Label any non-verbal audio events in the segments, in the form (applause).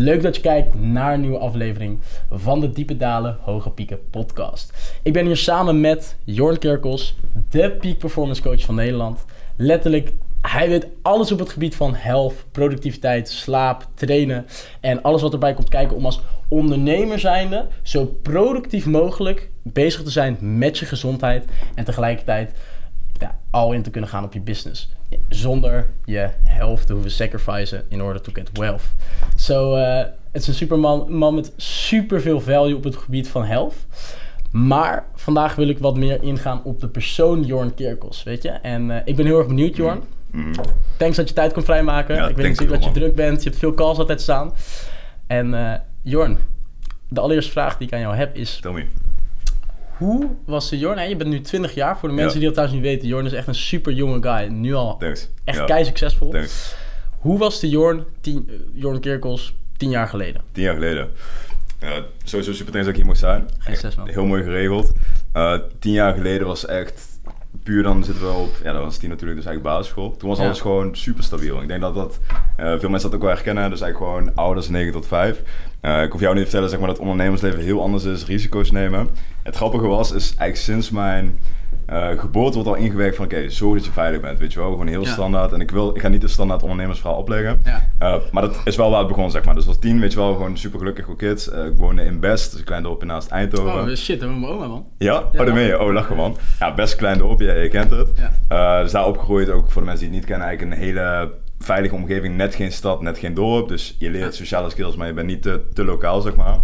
Leuk dat je kijkt naar een nieuwe aflevering van de Diepe Dalen, Hoge Pieken podcast. Ik ben hier samen met Jorn Kerkels, de peak performance coach van Nederland. Letterlijk, hij weet alles op het gebied van health, productiviteit, slaap, trainen en alles wat erbij komt kijken om als ondernemer zijnde zo productief mogelijk bezig te zijn met je gezondheid en tegelijkertijd ja, al in te kunnen gaan op je business. Zonder je health te hoeven sacrificen in order to get wealth. So, uh, het is een superman man met superveel value op het gebied van health. Maar vandaag wil ik wat meer ingaan op de persoon Jorn Kerkels, weet je. En uh, ik ben heel erg benieuwd, Jorn. Mm. Thanks dat je tijd kon vrijmaken. Ja, ik weet natuurlijk dat je druk bent. Je hebt veel calls altijd staan. En uh, Jorn, de allereerste vraag die ik aan jou heb is... Tell me. Hoe was de Jorn? Je bent nu 20 jaar. Voor de mensen die dat trouwens niet weten, Jorn is echt een super jonge guy. Nu al Thanks. echt Ja. kei succesvol. Thanks. Hoe was de Jorn, tien, eh, Jorn Kerkels, 10 jaar geleden? Tien jaar geleden. Ja, sowieso super thanks dat ik hier mocht zijn. Geen stress, man. Heel mooi geregeld. Eh, tien jaar geleden was echt puur dan zitten we op, ja dat was tien natuurlijk dus eigenlijk basisschool. Toen was Ja. alles gewoon super stabiel. Ik denk dat dat, eh, veel mensen dat ook wel herkennen. Dus eigenlijk gewoon ouders 9 tot 5. Eh, ik hoef jou niet te vertellen zeg maar, dat ondernemersleven heel anders is, risico's nemen. Het grappige was, is eigenlijk sinds mijn eh, geboorte wordt al ingewerkt van oké, zorg dat je veilig bent, weet je wel. Gewoon heel Ja. standaard. En ik, wil, ik ga niet de standaard ondernemersverhaal opleggen. Ja. Uh, maar dat is wel waar het begon, zeg maar. Dus als tien, weet je wel, gewoon super gelukkig voor kids. Uh, ik woonde in Best, dus een klein dorpje naast Eindhoven. Oh, shit, dat was mijn oma, man. Ja? Ja. Oh, daar ben je. Oh, lachen man. Ja, best klein dorpje, je kent het. Dus daar opgegroeid, ook voor de mensen die het niet kennen, eigenlijk een hele veilige omgeving. Net geen stad, net geen dorp. Dus je leert sociale skills, maar je bent niet te, te lokaal, zeg maar.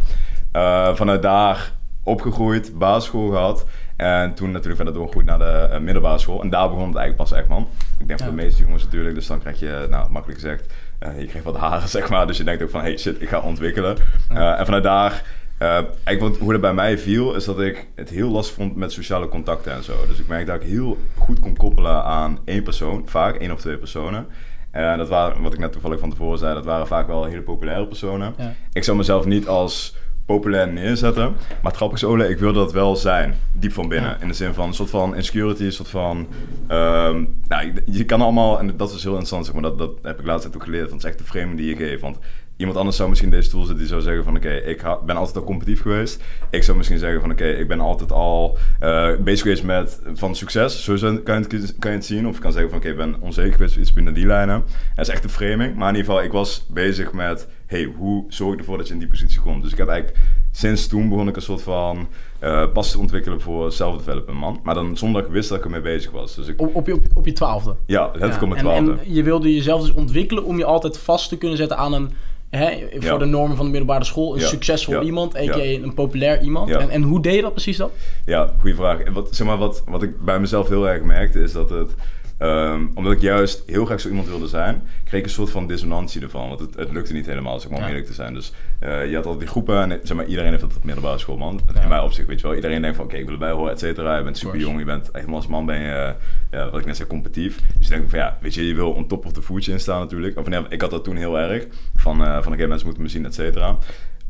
Vanuit daar opgegroeid, basisschool gehad. En toen natuurlijk verder doorgegroeid naar de uh, middelbare school. En daar begon het eigenlijk pas echt, man. Ik denk voor de meeste jongens natuurlijk. Dus dan krijg je, nou, makkelijk gezegd, uh, je krijgt wat haren, (laughs) zeg maar. Dus je denkt ook van, hey shit, ik ga ontwikkelen. Uh, en vanuit daar... Uh, eigenlijk wat, hoe dat bij mij viel, is dat ik het heel lastig vond met sociale contacten en zo. Dus ik merkte dat ik heel goed kon koppelen aan één persoon, vaak één of twee personen. En dat waren, wat ik net toevallig van tevoren zei, dat waren vaak wel hele populaire personen. Ja. Ik zou mezelf niet als populair neerzetten. Maar het grappige is, Ole, ik wil dat wel zijn. Diep van binnen. Ja. In de zin van een soort van insecurity, een soort van... Um, nou, je kan allemaal... En dat is heel interessant, zeg maar. Dat, dat heb ik laatst ook geleerd. Want het is echt de framing die je geeft. Want iemand anders zou misschien deze tool zitten die zou zeggen van... Oké, ik ben altijd al competitief geweest. Ik zou misschien zeggen van... Oké, ik ben altijd al uh, bezig geweest met... Van succes. Zo kan je het, kan je het zien. Of je kan zeggen van... Oké, ik ben onzeker geweest iets binnen die lijnen. Dat is echt de framing. Maar in ieder geval, ik was bezig met... Hey, hoe zorg ik ervoor dat je in die positie komt? Dus ik heb eigenlijk... Sinds toen begon ik een soort van uh, passie te ontwikkelen voor self-development, man. Maar dan zonder dat ik wist dat ik ermee bezig was. Dus ik... Op, op, je, op, op je twaalfde? Ja, letterlijk Ja. op mijn En, twaalfde. en je wilde jezelf dus ontwikkelen om je altijd vast te kunnen zetten aan een... Hè, voor Ja. de normen van de middelbare school, een Ja. succesvol Ja. iemand, a.k.a. Een populair iemand. En, en hoe deed je dat precies dan? Ja, goede vraag. En wat, zeg maar, wat, wat ik bij mezelf heel erg merkte is dat het... Um, omdat ik juist heel graag zo iemand wilde zijn, kreeg ik een soort van dissonantie ervan. Want het, het lukte niet helemaal, zeg maar, om eerlijk te zijn. Dus uh, je had altijd die groepen en zeg maar, iedereen heeft dat op middelbare school, man. In mijn opzicht, weet je wel. Iedereen denkt van, oké, ik wil erbij horen, et cetera. Je bent super jong, je bent helemaal als man ben je, ja, wat ik net zei, competitief. Dus je denkt van, ja, weet je, je wil on top of the food chain staan natuurlijk. Of nee, ik had dat toen heel erg. Van, uh, van oké, mensen moeten me zien, et cetera.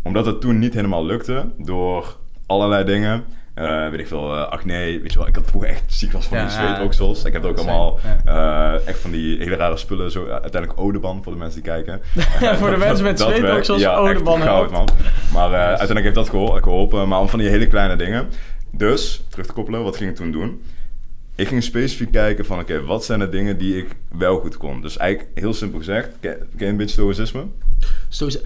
Omdat het toen niet helemaal lukte, door allerlei dingen... Uh, weet ik veel, uh, acne, weet je wel. Ik had vroeger echt ziek was van Ja, die ja, zweetoksels. Ik heb ook allemaal ja. uh, echt van die hele rare spullen. Zo, uiteindelijk Odeban voor de mensen die kijken. (laughs) Voor de mensen met zweetoksels, ja, Odeban echt goud, man. Maar uh, uiteindelijk heeft dat geholpen, geholpen. Maar om van die hele kleine dingen. Dus, terug te koppelen, wat ging ik toen doen? Ik ging specifiek kijken van, oké, wat zijn de dingen die ik wel goed kon? Dus eigenlijk, heel simpel gezegd, ken, je een beetje stoïcisme? Is-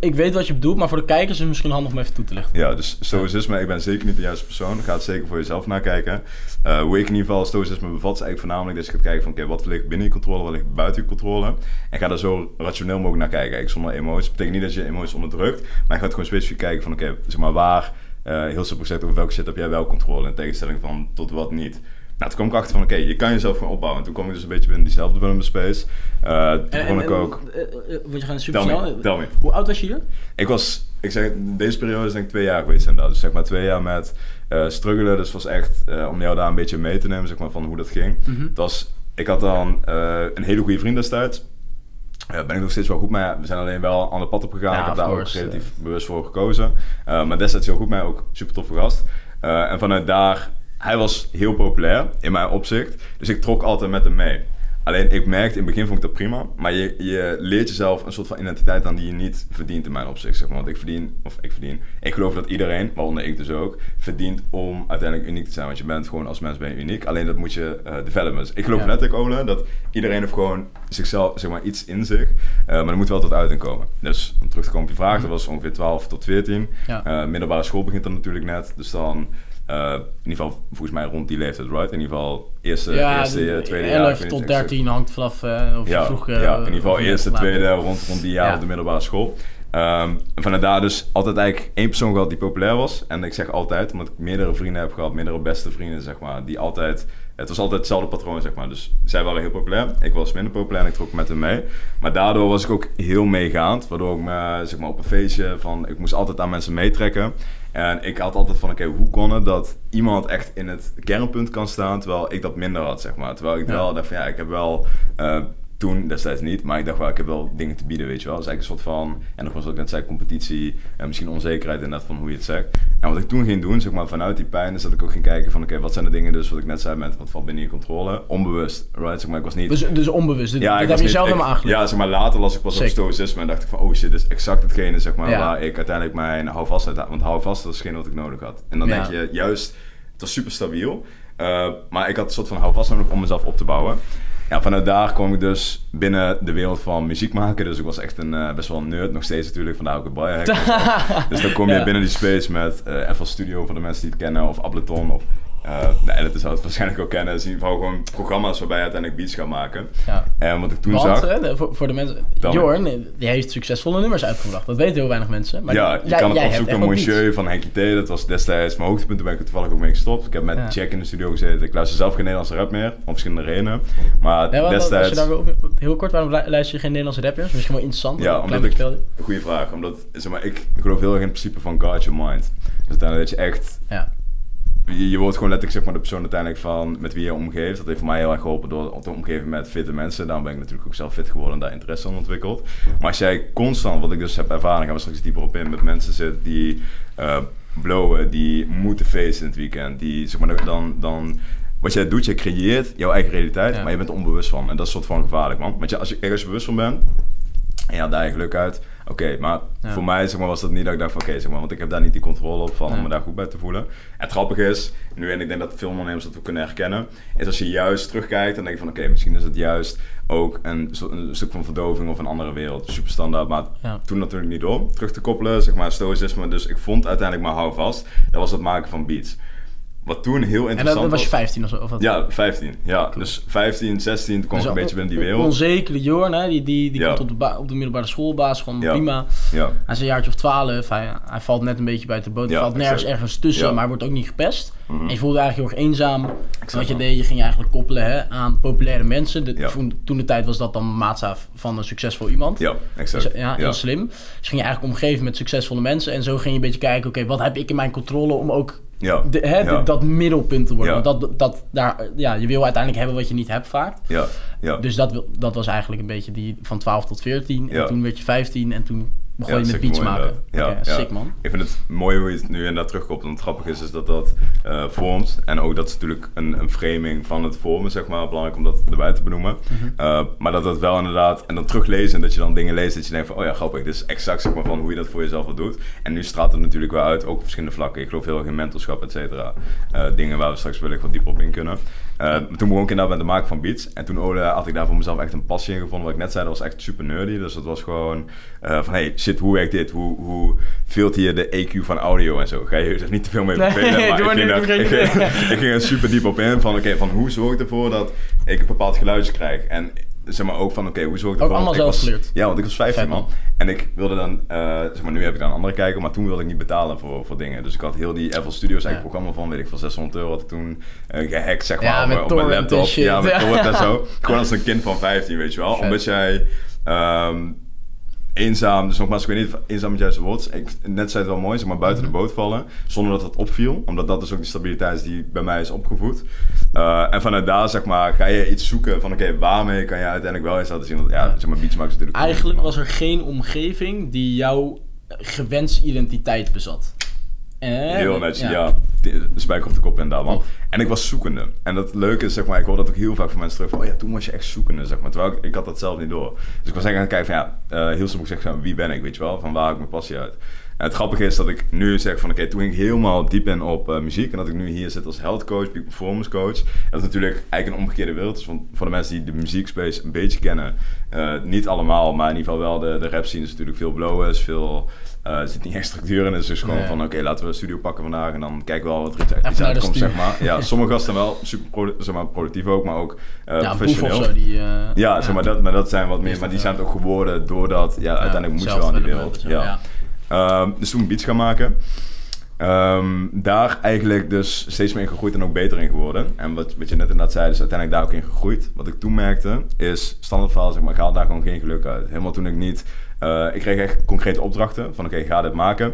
ik weet wat je bedoelt, maar voor de kijkers is het misschien handig om even toe te lichten. Ja, dus stoïcisme, ik ben zeker niet de juiste persoon. Ga het zeker voor jezelf nakijken. Uh, hoe ik in ieder geval stoïcisme bevat, is eigenlijk voornamelijk dat je gaat kijken van... oké, wat ligt binnen je controle, wat ligt buiten je controle? En ga daar zo rationeel mogelijk naar kijken. Eigenlijk zonder emoties. Betekent niet dat je emoties onderdrukt, maar je gaat gewoon specifiek kijken van... oké, zeg maar waar, uh, heel simpel gezegd, over welke shit heb jij wel controle... in tegenstelling van tot wat niet. Nou, toen kwam ik achter van, oké, je kan jezelf gewoon opbouwen. En toen kwam ik dus een beetje binnen die self-development space. Uh, toen begon ik ook... eh, eh, Want je gaat super me, snel. tel me. Hoe oud was je hier? Ik was, ik zeg, deze periode is denk ik twee jaar geweest inderdaad. Dus zeg maar twee jaar met uh, struggelen. Dus was echt uh, om jou daar een beetje mee te nemen, zeg maar, van hoe dat ging. Het was, ik had dan een hele goede vriend destijds. Daar ben ik nog steeds wel goed mee. We zijn alleen wel een ander pad op gegaan. Ja, ik heb daar ook relatief ja. bewust voor gekozen. Maar destijds heel goed mee, ook super toffe gast. En vanuit daar, hij was heel populair in mijn opzicht. Dus ik trok altijd met hem mee. Alleen ik merkte, in het begin vond ik dat prima. Maar je, je leert jezelf een soort van identiteit aan die je niet verdient in mijn opzicht. Zeg maar. Want ik verdien, of ik verdien. Ik geloof dat iedereen, waaronder ik dus ook, verdient om uiteindelijk uniek te zijn. Want je bent gewoon als mens ben je uniek. Alleen dat moet je uh, developen. Dus ik geloof Ja. letterlijk, Ole, dat iedereen heeft gewoon zichzelf, zeg maar, iets in zich. Uh, maar er moet wel tot uiting komen. Dus om terug te komen op je vraag, dat was ongeveer 12 tot 14. Ja. Uh, middelbare school begint dan natuurlijk net. Dus dan, uh, in ieder geval volgens mij rond die leeftijd, right? In ieder geval eerste, ja, eerste de- tweede jaar. ik 11 weet tot niet exact. 13 hangt vanaf eh, of Ja, vroeg... ja, eh, in ieder geval eerste, tweede, rond, rond die jaar Ja. op de middelbare school. Ehm, en vanuit daar dus altijd eigenlijk één persoon gehad die populair was. En ik zeg altijd, omdat ik meerdere vrienden heb gehad, meerdere beste vrienden, zeg maar, die altijd... Het was altijd hetzelfde patroon, zeg maar. Dus zij waren heel populair, ik was minder populair en ik trok met hen mee. Maar daardoor was ik ook heel meegaand, waardoor ik me, zeg maar, op een feestje van... Ik moest altijd aan mensen meetrekken. En ik had altijd van, oké, hoe kon het dat iemand echt in het kernpunt kan staan, terwijl ik dat minder had, zeg maar. Terwijl ik Ja. wel dacht van, ja, ik heb wel... eh, toen destijds niet, maar ik dacht wel, ik heb wel dingen te bieden, weet je wel. Dus eigenlijk een soort van, en nogmaals wat ik net zei, competitie en misschien onzekerheid inderdaad van hoe je het zegt. En wat ik toen ging doen, zeg maar, vanuit die pijn, is dat ik ook ging kijken van, oké, wat zijn de dingen dus, wat ik net zei met, wat valt binnen je controle? Onbewust, right? Zeg maar, ik was niet... Dus, dus onbewust. Ja, ik heb was je zelf niet- helemaal aangeleerd. Ja, zeg maar, later las ik pas op stoïcisme en dacht ik van, oh shit, dit is exact hetgene, zeg maar, Ja. waar ik uiteindelijk mijn houvast uit Want houvast, dat is hetgene wat ik nodig had. En dan Ja. denk je, juist, het was super stabiel, eh, maar ik had een soort van houvast nodig om mezelf op te bouwen. Ja, vanuit daar kwam ik dus binnen de wereld van muziek maken. Dus ik was echt een eh, best wel een nerd, nog steeds natuurlijk, vandaar ook het biohack. (laughs) dus dan kom je Ja. binnen die space met eh FL Studio voor de mensen die het kennen, of Ableton, of eh de editors zou het waarschijnlijk ook kennen. Dus in ieder geval gewoon programma's waarbij je uiteindelijk beats gaat maken. Ja. En wat ik toen Want, zag... hè, voor, voor de mensen... Jorn, die heeft succesvolle nummers uitgebracht. Dat weten heel weinig mensen. Maar ja, je jij- kan het opzoeken. Monsieur van Henkie T. Dat was destijds mijn hoogtepunt. Toen ben ik er toevallig ook mee gestopt. Ik heb met Ja. Jack in de studio gezeten. Ik luister zelf geen Nederlandse rap meer. Om verschillende redenen. Maar Ja, want als destijds... je daar op- heel kort, waarom lu- luister je geen Nederlandse rappers? Misschien wel interessant. Ja, omdat ik... Goeie vraag. Omdat, zeg maar, ik geloof heel erg in het principe van guard your mind. Dus uiteindelijk dat je echt... Ja. Je, je wordt gewoon letterlijk zeg maar, de persoon uiteindelijk van met wie je omgeeft. Dat heeft voor mij heel erg geholpen door te omgeven met fitte mensen. Daarom ben ik natuurlijk ook zelf fit geworden en daar interesse in ontwikkeld. Maar als jij constant, wat ik dus heb ervaren, gaan we straks dieper op in, met mensen zit die eh, blowen, die moeten feesten in het weekend, die zeg maar dan... dan wat jij doet, je creëert jouw eigen realiteit, Ja. maar je bent er onbewust van. En dat is een soort van gevaarlijk, man. Want je, als je ergens bewust van bent, en je had daar je geluk uit. Oké, maar Ja. voor mij zeg maar, was dat niet dat ik dacht van oké, zeg maar, want ik heb daar niet die controle op van om me daar goed bij te voelen. En het grappige is, nu en ik denk dat veel ondernemers dat ook kunnen herkennen, is als je juist terugkijkt en denk je van oké, misschien is het juist ook een, stuk van verdoving of een andere wereld. Super standaard, maar Ja. toen natuurlijk niet door. Terug te koppelen, zeg maar, stoïcisme. Dus ik vond uiteindelijk maar houvast. Dat was het maken van beats. Wat toen heel En interessant dat, dat was je was. 15 of zo? Of wat? Ja, 15. Ja, dus 15, 16, toen kwam ik Dus een beetje binnen die wereld. Onzekere Jorn, hè, die, die, die Ja. komt op de, op de middelbare schoolbasis, gewoon Ja. prima. Ja, Hij is een jaartje of 12, hij, hij valt net een beetje buiten de boot. Hij valt nergens exact. ergens tussen, maar hij wordt ook niet gepest. Mhm. En je voelde eigenlijk heel erg eenzaam. En wat je deed, je ging je eigenlijk koppelen hè, aan populaire mensen. De, toen, toen de tijd was dat dan maatstaaf van een succesvol iemand. ja, exact. Dus, ja, heel slim. Dus ging je eigenlijk omgeven met succesvolle mensen. En zo ging je een beetje kijken, oké, wat heb ik in mijn controle om ook Ja, de, hè, ja. de- dat middelpunt te worden. Ja. Want dat, dat, daar, ja, je wil uiteindelijk hebben wat je niet hebt vaak. ja, ja. Dus dat, wil- dat was eigenlijk een beetje die van 12 tot 14. Ja. En toen werd je 15 en toen begon Ja, je met beats mooi maken. Ja, sick man. Ik vind het mooi hoe je het nu inderdaad terugkomt. Want het grappige is, is dat dat eh, vormt. En ook dat is natuurlijk een, een framing van het vormen, zeg maar. Belangrijk om dat erbij te benoemen. Mhm. Eh, maar dat dat wel inderdaad... En dan teruglezen en dat je dan dingen leest dat je denkt van... Oh ja, grappig. Dit is exact zeg maar van hoe je dat voor jezelf wel doet. En nu straalt het natuurlijk wel uit, ook op verschillende vlakken. Ik geloof heel erg in mentorschap, et cetera. Eh, dingen waar we straks wellicht wat dieper op in kunnen. Toen begon ik inderdaad met het maken van beats. En toen Ole, had ik daar voor mezelf echt een passie in gevonden. Wat ik net zei, dat was echt super nerdy. Dus dat was gewoon van... Hey, shit, hoe werkt dit? Hoe, hoe filter je de EQ van audio en zo? Ga je er niet te veel mee vervelen? (laughs) maar ik, ging niet, daar- ik, vergeet ging, het. ik ging er super diep op in. Van, oké, van hoe zorg ik ervoor dat ik een bepaald geluidje krijg? En zeg maar ook van, oké, hoe zorg ik Ook ervoor... allemaal dat ik zelf geleerd. Ja, want ik was 15 Vet, man. En ik wilde dan, eh, zeg maar, nu heb ik dan een andere kijker, maar toen wilde ik niet betalen voor, voor dingen. Dus ik had heel die FL Studios eigenlijk Ja. programma van, weet ik, van 600 euro had ik toen eh, gehackt, zeg Ja, maar, op mijn- op laptop. Ja, met torrent en zo. (laughs) Gewoon als een kind van 15, weet je wel. Vet. Omdat jij... ehm, eenzaam, dus nogmaals, ik weet niet of eenzaam het juiste woord. Ik, net zei het wel mooi, zeg maar buiten Mhm. de boot vallen, zonder dat het opviel. Omdat dat dus ook die stabiliteit is die bij mij is opgevoed. Eh, en vanuit daar, zeg maar, ga je iets zoeken van, oké, waarmee kan je uiteindelijk wel eens laten zien. Want ja, zeg maar, is natuurlijk... Eigenlijk was er geen omgeving die jouw gewenste identiteit bezat. En, Heel netjes, ja. spijker op de kop inderdaad, man. Tof. En ik was zoekende. En dat leuke is, zeg maar, ik hoor dat ook heel vaak van mensen terug van, oh ja, toen was je echt zoekende, zeg maar. Terwijl ik, ik had dat zelf niet door. Dus ik was eigenlijk aan het kijken van, ja, eh, heel simpel gezegd, van, wie ben ik, weet je wel? Van waar haal ik mijn passie uit? En het grappige is dat ik nu zeg van, oké, toen ging ik helemaal diep in op eh, muziek. En dat ik nu hier zit als health coach, peak performance coach. En dat is natuurlijk eigenlijk een omgekeerde wereld. Dus van, voor de mensen die de muziekspace een beetje kennen, eh, niet allemaal, maar in ieder geval wel de, de rap scene is natuurlijk veel blowers, veel... eh, er zit niet echt structuur in. Het is dus gewoon Nee. van, oké, laten we een studio pakken vandaag en dan kijken we wel wat er iets, de uitkomt, zeg maar. Ja, (laughs) sommige gasten wel super zeg maar, productief ook, maar ook eh ja, professioneel. of zo. Die, Ja, zeg maar, dat, maar dat zijn wat meer, maar die zijn het ook geworden doordat, ja, uiteindelijk moet je wel in die willen wereld. Ja. Ehm, dus toen beats gaan maken. Ehm, daar eigenlijk dus steeds meer in gegroeid en ook beter in geworden. En wat, wat je net inderdaad zei, is uiteindelijk daar ook in gegroeid. Wat ik toen merkte, is standaard zeg maar, ik daar gewoon geen geluk uit. Helemaal toen ik niet... eh, ik kreeg echt concrete opdrachten van, oké, ga dit maken.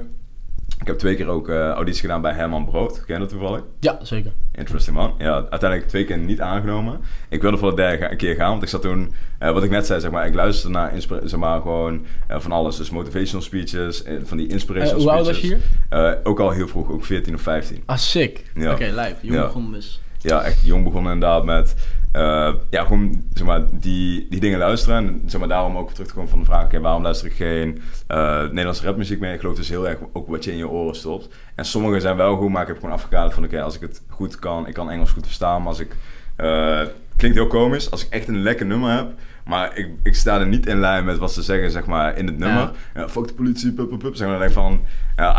Ik heb twee keer ook eh, auditie gedaan bij Herman Brood. Ken je dat toevallig? Ja, zeker. Interesting man. Ja, uiteindelijk twee keer niet aangenomen. Ik wilde voor de derde keer gaan, want ik zat toen, eh, wat ik net zei, zeg maar, ik luisterde naar zeg maar, gewoon eh, van alles. Dus motivational speeches, van die inspirational hoe oud was je speeches. hier? Ook al heel vroeg, ook 14 of 15. Ah, sick. Ja. Oké, lijf. Jong Ja. begon dus. Ja, echt jong begonnen inderdaad met, eh, ja, gewoon, zeg maar, die, die dingen luisteren. En zeg maar, daarom ook terug te komen van de vraag, oké, waarom luister ik geen eh, Nederlandse rapmuziek meer? Ik geloof dus heel erg ook wat je in je oren stopt. En sommige zijn wel goed, maar ik heb gewoon afgekaderd van, oké, als ik het goed kan, ik kan Engels goed verstaan, maar als ik, eh, klinkt heel komisch, als ik echt een lekker nummer heb, maar ik, ik sta er niet in lijn met wat ze zeggen, zeg maar, in het nummer. Ja. fuck de politie, pup, pup, pup. Zeg maar, dan denk ik van,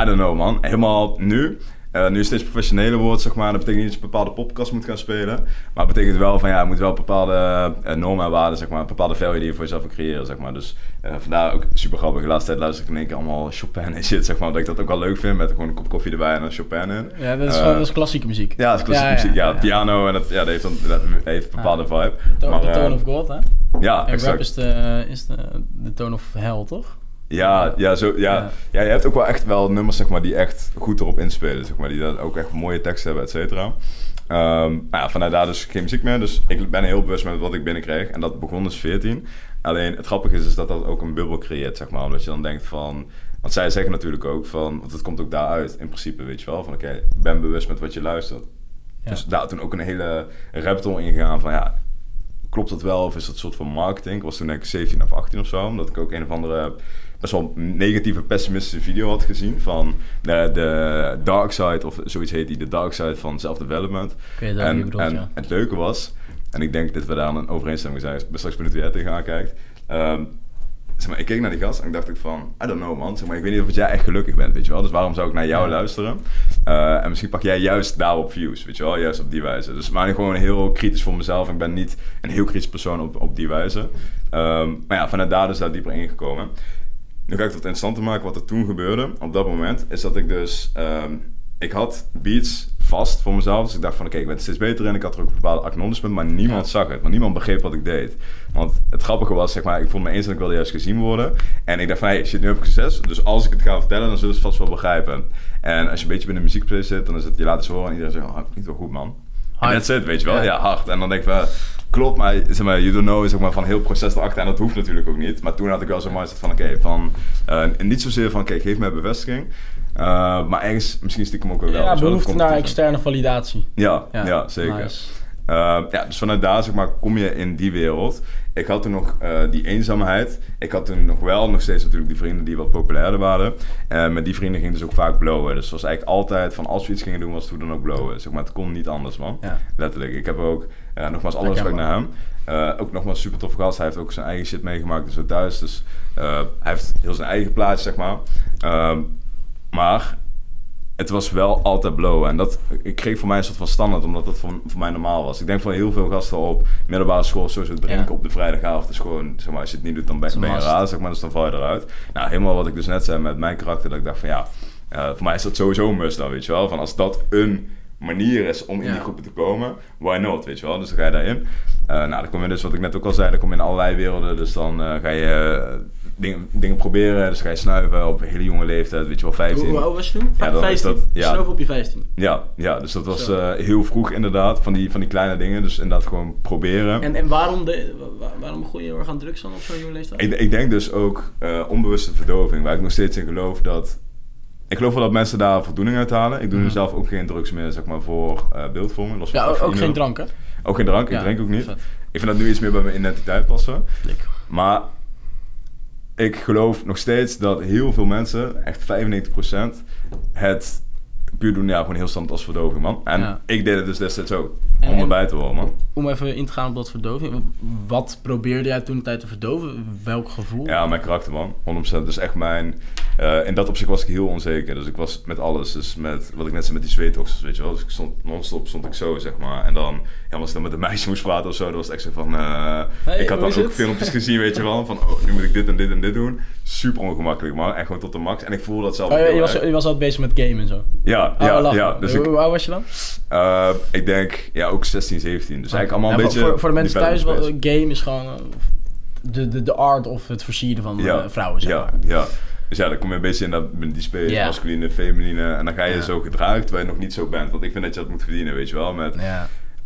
I don't know, man. Helemaal nu, eh, nu steeds professioneler wordt, zeg maar, dat betekent niet dat je een bepaalde podcast moet gaan spelen. Maar het betekent wel van, ja, je moet wel bepaalde eh, normen en waarden, zeg maar, een bepaalde value die je voor jezelf wil creëren, zeg maar. Dus eh, vandaar ook super grappig. De laatste tijd luister ik in één keer allemaal Chopin en shit, zeg maar. Dat ik dat ook wel leuk vind, met gewoon een kop koffie erbij en een Chopin in. Ja, dat is, gewoon, dat is klassieke muziek. Ja, dat is klassieke muziek. Ja, piano en dat, ja, dat heeft, dan, dat heeft een bepaalde vibe. De, to- Maar, de tone of God, hè? Ja, En exact. rap is de, is de, de tone of hell, toch? Ja, ja, zo, ja. Ja. ja. je hebt ook wel echt wel nummers zeg maar, die echt goed erop inspelen. Zeg maar, die dan ook echt mooie teksten hebben, et cetera. Ehm, maar ja, vanuit daar dus geen muziek meer. Dus ik ben heel bewust met wat ik binnenkreeg. En dat begon dus 14. Alleen het grappige is, is dat dat ook een bubbel creëert, zeg maar. Omdat je dan denkt van... Want zij zeggen natuurlijk ook van... Want het komt ook daaruit, in principe, weet je wel. Van oké, ben bewust met wat je luistert. Ja. Dus daar toen ook een hele raptor in gegaan van... Ja, klopt dat wel of is dat een soort van marketing? Ik was toen denk ik 17 of 18 of zo, omdat ik ook een of andere best wel negatieve, pessimistische video had gezien van de, de dark side, of zoiets heet die, de dark side van self-development. Ik je En, bedoelt, en ja. het leuke was, en ik denk dat we daar een overeenstemming zijn, ik ben straks benieuwd hoe jij tegenaan kijkt. Ehm, zeg maar, ik keek naar die gast en ik dacht ik van, I don't know man, zeg maar, ik weet niet of jij echt gelukkig bent, weet je wel. Dus waarom zou ik naar jou Ja. luisteren? Eh, en misschien pak jij juist daarop views, weet je wel, juist op die wijze. Dus maar gewoon heel kritisch voor mezelf. Ik ben niet een heel kritisch persoon op, op die wijze. Ehm, maar ja, vanuit daar dus daar dieper ingekomen. Nu ga ik het interessant te maken wat er toen gebeurde. Op dat moment is dat ik dus... ehm, ik had beats vast voor mezelf. Dus ik dacht van oké, ik ben er steeds beter in. Ik had er ook een bepaalde acknowledgement, maar niemand Ja. zag het. Want niemand begreep wat ik deed. Want het grappige was, zeg maar, ik vond me eens dat ik wilde juist gezien worden. En ik dacht van, hey, shit, nu heb ik succes. Dus als ik het ga vertellen, dan zullen ze het vast wel begrijpen. En als je een beetje binnen de muziekplace zit, dan is het je laten horen en iedereen zegt, oh, klinkt wel goed man. En Hard. that's it, weet je wel. Ja. Ja, hard. En dan denk ik van, klopt, maar, zeg maar you don't know zeg maar, van heel proces erachter. En dat hoeft natuurlijk ook niet. Maar toen had ik wel zo'n mindset van, oké, van, eh, niet zozeer van, oké, geef mij bevestiging. Eh, maar ergens misschien stiekem ook wel. Ja, wel, behoefte naar externe validatie. Ja, ja, zeker. nice. Uh, ja, dus vanuit daar zeg maar, kom je in die wereld. Ik had toen nog uh, die eenzaamheid. Ik had toen nog wel, nog steeds natuurlijk die vrienden die wat populairder waren. En met die vrienden ging dus ook vaak blowen. Dus het was eigenlijk altijd van als we iets gingen doen, was het hoe dan ook blowen. Zeg maar, het kon niet anders, man. Ja. Letterlijk. Ik heb ook, uh, nogmaals, alle respect naar hem. Uh, ook nogmaals super tof gast. Hij heeft ook zijn eigen shit meegemaakt, dus ook thuis. Dus uh, hij heeft heel zijn eigen plaats, zeg maar. Uh, maar het was wel altijd blowen. En dat, ik kreeg voor mij een soort van standaard, omdat dat voor, voor mij normaal was. Ik denk van heel veel gasten op middelbare school, sowieso drinken ja. op de vrijdagavond. is gewoon, zeg maar, als je het niet doet, dan ben, ben je raar, zeg maar. Dus dan val je eruit. Nou, helemaal wat ik dus net zei met mijn karakter, dat ik dacht van ja, uh, voor mij is dat sowieso een must dan, weet je wel. Van als dat een manier is om in die groepen te komen, why not, weet je wel. Dus dan ga je daarin. Uh, nou, dan kom je dus, wat ik net ook al zei, dan kom je in allerlei werelden. Dus dan uh, ga je uh, dingen, dingen proberen. Dus ga je snuiven op een hele jonge leeftijd, weet je wel, 15. Hoe oud was je toen? Ja, dan 15? Dat, ja. Snuiven op je 15? Ja, ja dus dat was uh, heel vroeg inderdaad, van die, van die kleine dingen. Dus inderdaad gewoon proberen. En, en waarom, de, waarom begon je heel erg aan drugs dan op zo'n jonge leeftijd? Ik, ik denk dus ook onbewuste verdoving, waar ik nog steeds in geloof dat ik geloof wel dat mensen daar voldoening uit halen. Ik doe nu Mhm. zelf ook geen drugs meer, zeg maar, voor eh, beeldvorming. Los van Ja, ook, geen drank, hè? Ook geen drank, ik Ja, drink ook niet. vet. Ik vind dat nu iets meer bij mijn identiteit passen. Dik. Maar ik geloof nog steeds dat heel veel mensen, echt 95%, het puur doen, ja, gewoon heel standaard als verdoving, man. En Ja. ik deed het dus destijds ook, En- om erbij te horen, man. Om even in te gaan op dat verdoving. Wat probeerde jij toen de tijd te verdoven? Welk gevoel? Ja, mijn karakter, man. 100%. Dus echt mijn... eh, in dat opzicht was ik heel onzeker. Dus ik was met alles. Dus met, wat ik net zei, met die zweetoxels, weet je wel. Dus ik stond non-stop, stond ik zo, zeg maar. En dan, ja, als ik dan met een meisje moest praten of zo, dan was het echt zo van... eh, Hey, ik had dan ook het? filmpjes (laughs) gezien, weet je wel. Van, oh, nu moet ik dit en dit en dit doen. Super ongemakkelijk, man. En gewoon tot de max. En ik voelde dat zelf Oh, je, was, je was altijd bezig met gamen en zo. Ja, Oh, ja, lachen. ja. Dus hoe, oud was je dan? eh, ik denk, ja, ook 16, 17. Dus eigenlijk allemaal een beetje... Voor, voor de mensen thuis, development game is gewoon de, de, de art of het versieren van Ja, vrouwen, zeg ja, maar. ja. Dus ja, dan kom je een beetje in dat, die space, Ja. masculine, feminine. En dan ga je zo gedragen terwijl je nog niet zo bent. Want ik vind dat je dat moet verdienen, weet je wel. Met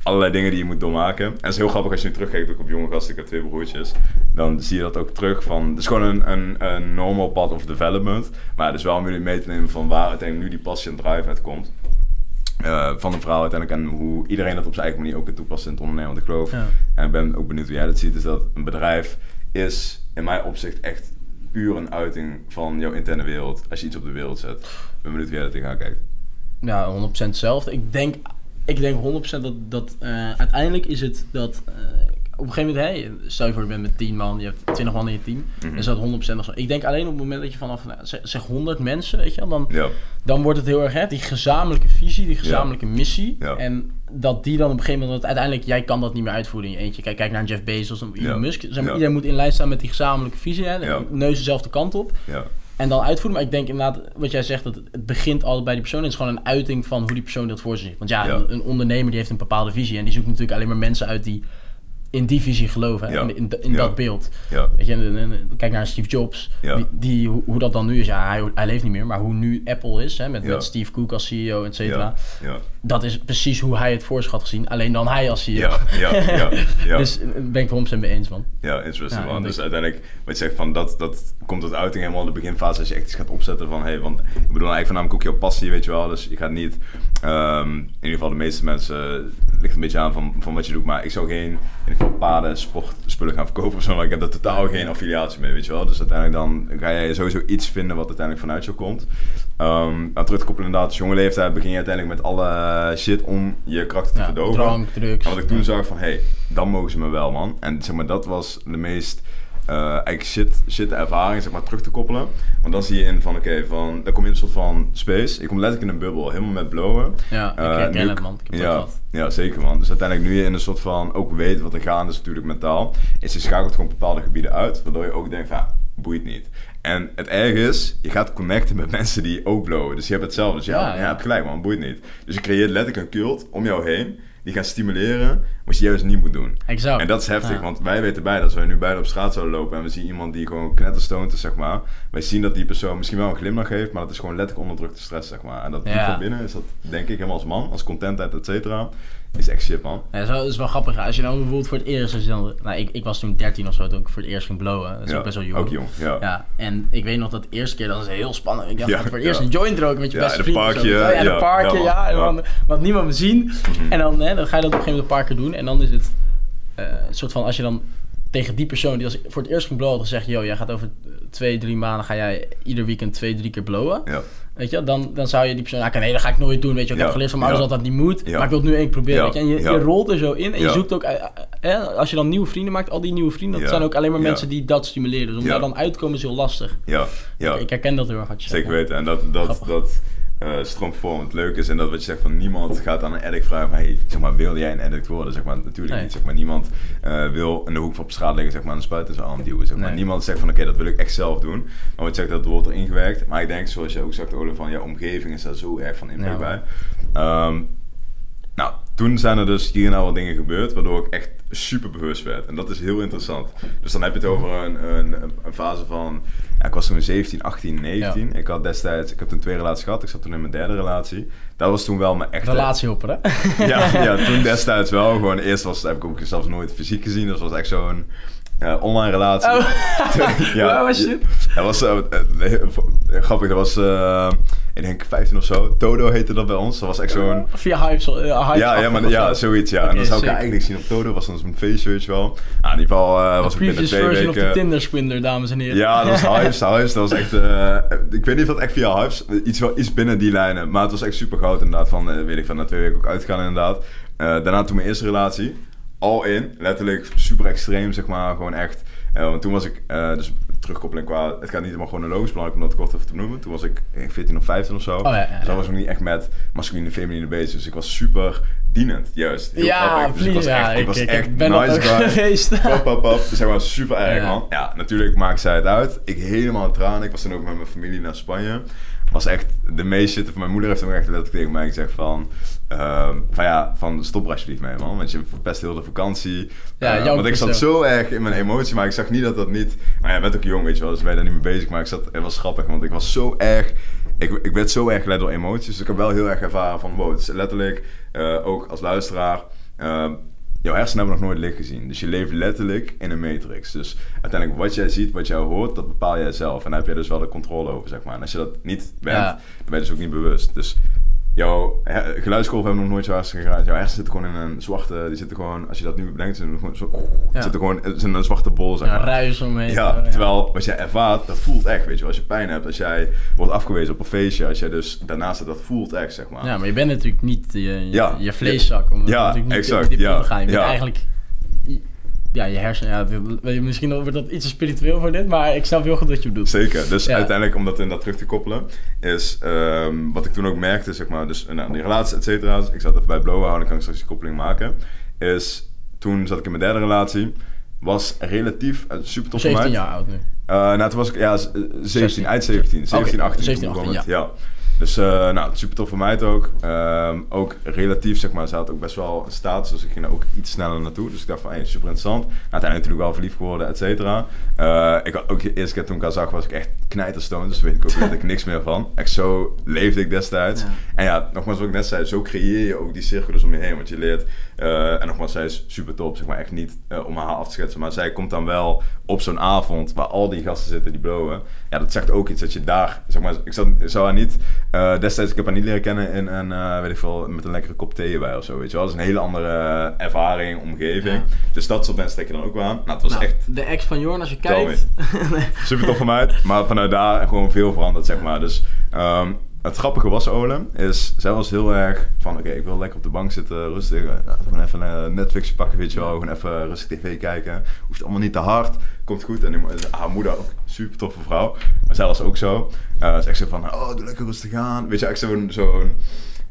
allerlei dingen die je moet doormaken. En het is heel grappig als je nu terugkijkt ook op jonge gasten. Ik heb twee broertjes. Dan zie je dat ook terug van... Het is gewoon een, een, een normal path of development. Maar het is wel om jullie mee te nemen van waar uiteindelijk nu die passie en drive uitkomt. Eh, van een vrouw uiteindelijk en hoe iedereen dat op zijn eigen manier ook kan toepassen in het ondernemen. Want ik geloof, en ik ben ook benieuwd hoe jij dat ziet, is dat een bedrijf is in mijn opzicht echt een uiting van jouw interne wereld. Als je iets op de wereld zet. Ik ben benieuwd hoe jij dat tegenaan kijkt. Ja, 100% hetzelfde. Ik denk, ik denk 100% dat, dat eh, uiteindelijk is het dat eh, op een gegeven moment, hey, stel je voor je bent met 10 man, je hebt 20 man in je team, Mhm. dan is dat 100% nog zo. Ik denk alleen op het moment dat je vanaf, nou, zeg, zeg 100 mensen, weet je wel, dan, Ja, dan wordt het heel erg, hè, die gezamenlijke visie, die gezamenlijke missie. Ja. En dat die dan op een gegeven moment, dat uiteindelijk, jij kan dat niet meer uitvoeren in je eentje. Kijk, kijk naar Jeff Bezos of Elon. Musk. Zeg maar, Ja. Iedereen moet in lijn staan met die gezamenlijke visie, hè, neus dezelfde kant op. ja, En dan uitvoeren. Maar ik denk inderdaad, wat jij zegt, dat het- begint altijd bij die persoon. Het is gewoon een uiting van hoe die persoon dat voor zich ziet. Want ja, een ondernemer die heeft een bepaalde visie. En die zoekt natuurlijk alleen maar mensen uit die in die visie geloven. Ja. In, in, in Ja. dat beeld. ja, Weet je, en- en- en- kijk naar Steve Jobs. Ja. Die, die, hoe, hoe dat dan nu is. Ja, hij, hij leeft niet meer. Maar hoe nu Apple is, hè, met, met Steve Cook als CEO, et cetera. Dat is precies hoe hij het voor zich had gezien. Alleen dan hij als CEO. ja, ja, ja, (laughs) ja. Dus eh, ben ik het 100% mee eens, man. Ja, interesting man. Dus uiteindelijk, wat je zegt van dat, dat komt tot uiting helemaal in de beginfase als je echt iets gaat opzetten van hey, want ik bedoel eigenlijk voornamelijk ook jouw passie, weet je wel. Dus je gaat niet, ehm, in ieder geval de meeste mensen, het ligt een beetje aan van, van wat je doet, maar ik zou geen, in ieder geval paarden, sport, spullen gaan verkopen of zo, maar ik heb daar totaal geen affiliatie mee, weet je wel. Dus uiteindelijk dan ga je sowieso iets vinden wat uiteindelijk vanuit jou komt. Ehm maar terug te koppelen inderdaad, als jonge leeftijd begin je uiteindelijk met alle shit om je krachten te Ja, verdoven. drank, drugs. En wat ik toen zag van, hé, hey, dan mogen ze me wel, man. En zeg maar, dat was de meest eh eigenlijk shit, shit ervaring, zeg maar, terug te koppelen. Want dan zie je in van, oké, van, dan kom je in een soort van space. Je komt letterlijk in een bubbel, helemaal met blowen. Ja, ik Eh, nu- het, man. Ik heb ja, gehad. ja, zeker man. Dus uiteindelijk nu je in een soort van ook weet wat er gaande is natuurlijk mentaal, is je schakelt gewoon bepaalde gebieden uit, waardoor je ook denkt van, ja, boeit niet. En het erg is, je gaat connecten met (laughs) mensen die ook blowen. Dus je hebt hetzelfde. Dus ja, Ja, ja, ja. je hebt gelijk man, boeit niet. Dus je creëert letterlijk een cult om jou heen, die gaan stimuleren wat je juist niet moet doen. Exact. En dat is heftig, Ja. want wij weten beide, als wij nu beide op straat zouden lopen en we zien iemand die gewoon knetterstoned is, zeg maar. Wij zien dat die persoon misschien wel een glimlach heeft, maar dat is gewoon letterlijk onderdrukte stress, zeg maar. En dat diep Ja. van binnen is dat, denk ik, helemaal als man, als contentheid, et cetera, is echt shit, man. Ja, dat is wel, grappig. Als je dan bijvoorbeeld voor het eerst... Als je dan, nou, ik, ik was toen 13 of zo toen ik voor het eerst ging blowen. Dat is Ja, ook best wel jong. Ook jong, ja. Ja, en ik weet nog dat de eerste keer, dat is heel spannend. Ik dacht, Ja, voor het eerst een joint roken met je Ja, beste in vriend. parkje, ja, in een parkje, ja, en dan, wat niemand me zien. Mhm. En dan, hè, dan ga je dat op een gegeven moment een paar keer doen. En dan is het een soort van, als je dan tegen die persoon die als voor het eerst ging blowen had gezegd... Yo, jij gaat over twee, drie maanden, ga jij ieder weekend twee, drie keer blowen. Ja, Weet je, dan, dan zou je die persoon zeggen, nee, dat ga ik nooit doen. Weet je, ik Ja, heb geleerd van mijn ja. ouders dat dat niet moet. Ja. Maar ik wil het nu één keer proberen. Weet je? En je, je rolt er zo in en je zoekt ook, eh, eh, eh, als je dan nieuwe vrienden maakt, al die nieuwe vrienden, dat zijn ook alleen maar mensen die dat stimuleren. Dus om daar dan uit te komen is heel lastig. ja, ja. Ik, ik herken dat heel erg. Zeker weten. En dat, dat, Grappig. dat Want het leuke is en dat wat je zegt van niemand gaat aan een addict vragen van hey, zeg maar, wil jij een addict worden? Zeg maar, natuurlijk Nee. niet. Zeg maar, niemand eh, wil in de hoek van op straat liggen zeg maar, een spuit in zijn arm duwen. Zeg maar. Nee. Niemand zegt van oké, dat wil ik echt zelf doen. Maar wat je zegt, dat wordt erin gewerkt. Maar ik denk, zoals je ook zegt, Ole, van jouw omgeving is daar zo erg van impact Ja, bij. Nou, toen zijn er dus hier en daar wat dingen gebeurd, waardoor ik echt super bewust werd. En dat is heel interessant. Dus dan heb je het over een, een, een fase van, ja, ik was toen 17, 18, 19. Ik had destijds, ik heb toen twee relaties gehad. Ik zat toen in mijn derde relatie. Dat was toen wel mijn echte... Relatiehopper, hè? Ja, (laughs) ja, toen destijds wel. Gewoon eerst was, heb ik ook zelfs nooit fysiek gezien. Dat was echt zo'n eh, online relatie. Oh. (laughs) Waar was je? Dat was heel- grappig. Dat was, ik denk 15 of zo. Todo heette dat bij ons. Dat was echt zo'n... Via Hypes. Uh, ja, ja, maar, ja, zoiets, ja. en dan zou ik eigenlijk zien op Todo. Was dan zo'n feestje, weet je wel. Nou, in ieder geval uh, was ik binnen twee weken... version of de Tinder Swindler, dames en heren. Ja, dat was (laughs) Hypes, Hypes. Dat was echt... Uh, ik weet niet of dat echt via Hypes... Iets, wel, iets binnen die lijnen. Maar het was echt super goud inderdaad. Van, weet ik van, na twee weken ook uitgegaan inderdaad. daarna toen mijn eerste relatie. Al in. Letterlijk super extreem, zeg maar. Gewoon echt... want toen was ik... dus terugkoppeling qua... Het gaat niet helemaal chronologisch, belangrijk om dat kort even te noemen. Toen was ik 14 of 15 of zo. Oh, ja, Dus was ik niet echt met masculine feminine bezig. Dus ik was super dienend, juist. Heel ja, grappig. Dus ik was echt, ik, was echt ben nice guy. (laughs) geweest. pap, pap, pap. Dus hij was super erg, man. Ja, natuurlijk maakte zij het uit. Ik helemaal aan tranen. Ik was toen ook met mijn familie naar Spanje was echt de meest shit. Mijn moeder heeft hem echt letterlijk tegen mij gezegd van... Uh, van ja, van stop er alsjeblieft mee man. Want je verpest heel de vakantie. Ja, uh, want ik zat zo erg in mijn emotie. Maar ik zag niet dat dat niet... Maar ja, je bent ook jong weet je wel. Dus ben je daar niet mee bezig. Maar ik zat, het was grappig. Want ik was zo erg... Ik, ik werd zo erg geleid door emoties. Dus ik heb wel heel erg ervaren van... Wow, het is letterlijk... Uh, ook als luisteraar... Jouw hersenen hebben nog nooit licht gezien. Dus je leeft letterlijk in een matrix. Dus uiteindelijk wat jij ziet, wat jij hoort, dat bepaal jij zelf. En daar heb je dus wel de controle over, zeg maar. En als je dat niet bent, dan ben je dus ook niet bewust. Dus jouw geluidsgolf hebben nog nooit zo hard geraakt. Jouw hersenen zitten gewoon in een zwarte... Die zitten gewoon, als je dat nu bedenkt, zitten gewoon zo... Ja. Zitten gewoon in een zwarte bol, zeg maar. Ja, ruis omheen. Ja, terwijl wat jij ervaart, dat voelt echt, weet je Als je pijn hebt, als jij wordt afgewezen op een feestje, als jij dus daarnaast dat voelt echt, zeg maar. Ja, maar je bent natuurlijk niet je, je, je vleeszak. Om ja, natuurlijk niet exact. Ja, te gaan. Je bent eigenlijk ja, je hersenen, ja, misschien wordt dat iets te spiritueel voor dit, maar ik snap heel goed wat je bedoelt. Zeker, dus uiteindelijk om dat in dat terug te koppelen, is um, wat ik toen ook merkte, zeg maar, dus nou, die relatie, et cetera, dus ik zat even bij Blowen dan kan ik straks die koppeling maken, is toen zat ik in mijn derde relatie, was relatief uh, super tof 17 jaar oud nu? Uh, nou, toen was ik, ja, 17, eind 17, 17, 18, 17, 18, ja. ja. Dus uh, nou, super tof voor mij het ook. Um, ook relatief, zeg maar, ze had ook best wel een status. Dus ik ging er ook iets sneller naartoe. Dus ik dacht van, hey, super interessant. Nou, uiteindelijk natuurlijk wel verliefd geworden, et cetera. Uh, ik had ook de eerste keer toen ik haar zag, was ik echt knijterstoon. Dus weet ik ook weet ik niks meer van. Echt zo leefde ik destijds. En ja, nogmaals wat ik net zei, zo creëer je ook die cirkels om je heen. Want je leert, uh, en nogmaals, zij is super top. Zeg maar echt niet om haar af te schetsen. Maar zij komt dan wel op zo'n avond waar al die gasten zitten die blowen. Ja, dat zegt ook iets dat je daar, zeg maar, ik zou, zou haar niet uh, destijds, ik heb haar niet leren kennen in een, uh, weet ik veel, met een lekkere kop thee bij of zo, weet je wel. Dat is een hele andere ervaring, omgeving. Dus dat soort mensen trekken dan ook wel aan. Nou, het was nou, echt... De ex van Jorn, als je kijkt. (laughs) Super tof van uit, maar vanuit daar gewoon veel veranderd, zeg maar. Dus um, het grappige was, Ole, is zij was heel erg van, oké, ik wil lekker op de bank zitten, rustig, nou, gewoon even een Netflixje pakken, weet je wel, gewoon even rustig tv kijken. Hoeft allemaal niet te hard, komt goed. En haar moeder ook, super toffe vrouw, maar zij was ook zo. Uh, ze echt zo van, oh, doe lekker rustig aan. Weet je, echt zo'n, zo'n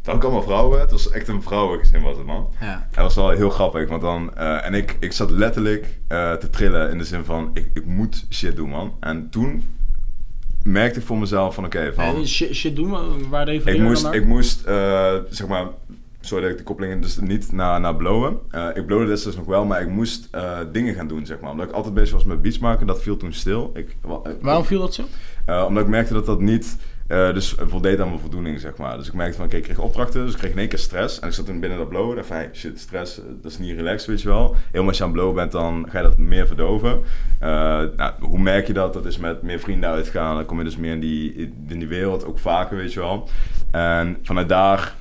het ook allemaal vrouwen. Het was echt een vrouwengezin was het, man. Ja. Was wel heel grappig, want dan... Uh, en ik, ik zat letterlijk uh, te trillen in de zin van... Ik, ik moet shit doen, man. En toen merkte ik voor mezelf van oké, okay, van... shit, shit doen, waar ik moest, ik moest, uh, zeg maar, sorry dat ik de koppeling dus niet naar, naar blowen. Uh, ik blowde destijds nog wel, maar ik moest uh, dingen gaan doen, zeg maar. Omdat ik altijd bezig was met beats maken, dat viel toen stil. Ik, Waarom viel dat zo? omdat ik merkte dat dat niet uh, dus voldeed aan mijn voldoening, zeg maar. Dus ik merkte van, oké, ik kreeg opdrachten, dus ik kreeg in één keer stress. En ik zat toen binnen dat blowen, dacht van, hey, shit, stress, eh, dat is niet relaxed, weet je wel. Helemaal als je aan blowen bent, dan ga je dat meer verdoven. Uh, nou, hoe merk je dat? Dat is met meer vrienden uitgaan, dan kom je dus meer in die, in die wereld, ook vaker, weet je wel. En vanuit daar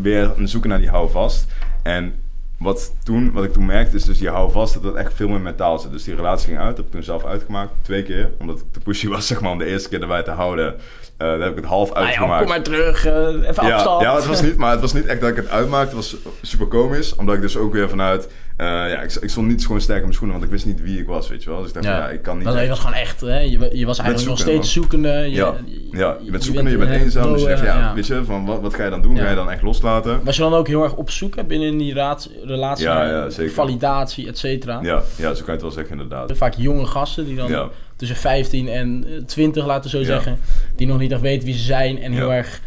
weer zoeken naar die houvast. En wat, toen, wat ik toen merkte is dus je hou vast dat het echt veel meer mentaal zit. Dus die relatie ging uit, dat heb ik toen zelf uitgemaakt, twee keer. Omdat ik te pushy was (laughs) zeg maar om de eerste keer erbij te houden. Uh, daar heb ik het half ah, uitgemaakt. kom maar terug, uh, even ja, Ja, het was niet, maar het was niet echt dat ik het uitmaakte. Het was super komisch, omdat ik dus ook weer vanuit uh, ja, ik, ik, stond niet gewoon sterk in mijn schoenen, want ik wist niet wie ik was, weet je wel. Dus ik dacht, ja, ja ik kan niet... Dat echt... was gewoon echt, hè? Je, je was eigenlijk nog steeds zoekende. Je, ja. ja, je bent zoekende, je bent, eenzaam. dus je dacht, ja, weet je, van wat, wat ga je dan doen? Ga je dan echt loslaten? Was je dan ook heel erg op zoek binnen die raad, relatie? Ja, ja, zeker. Validatie, et cetera? Ja, ja, zo kan je het wel zeggen, inderdaad. Vaak jonge gasten die dan tussen 15 en 20, laten we zo zeggen, die nog niet echt weten wie ze zijn en heel erg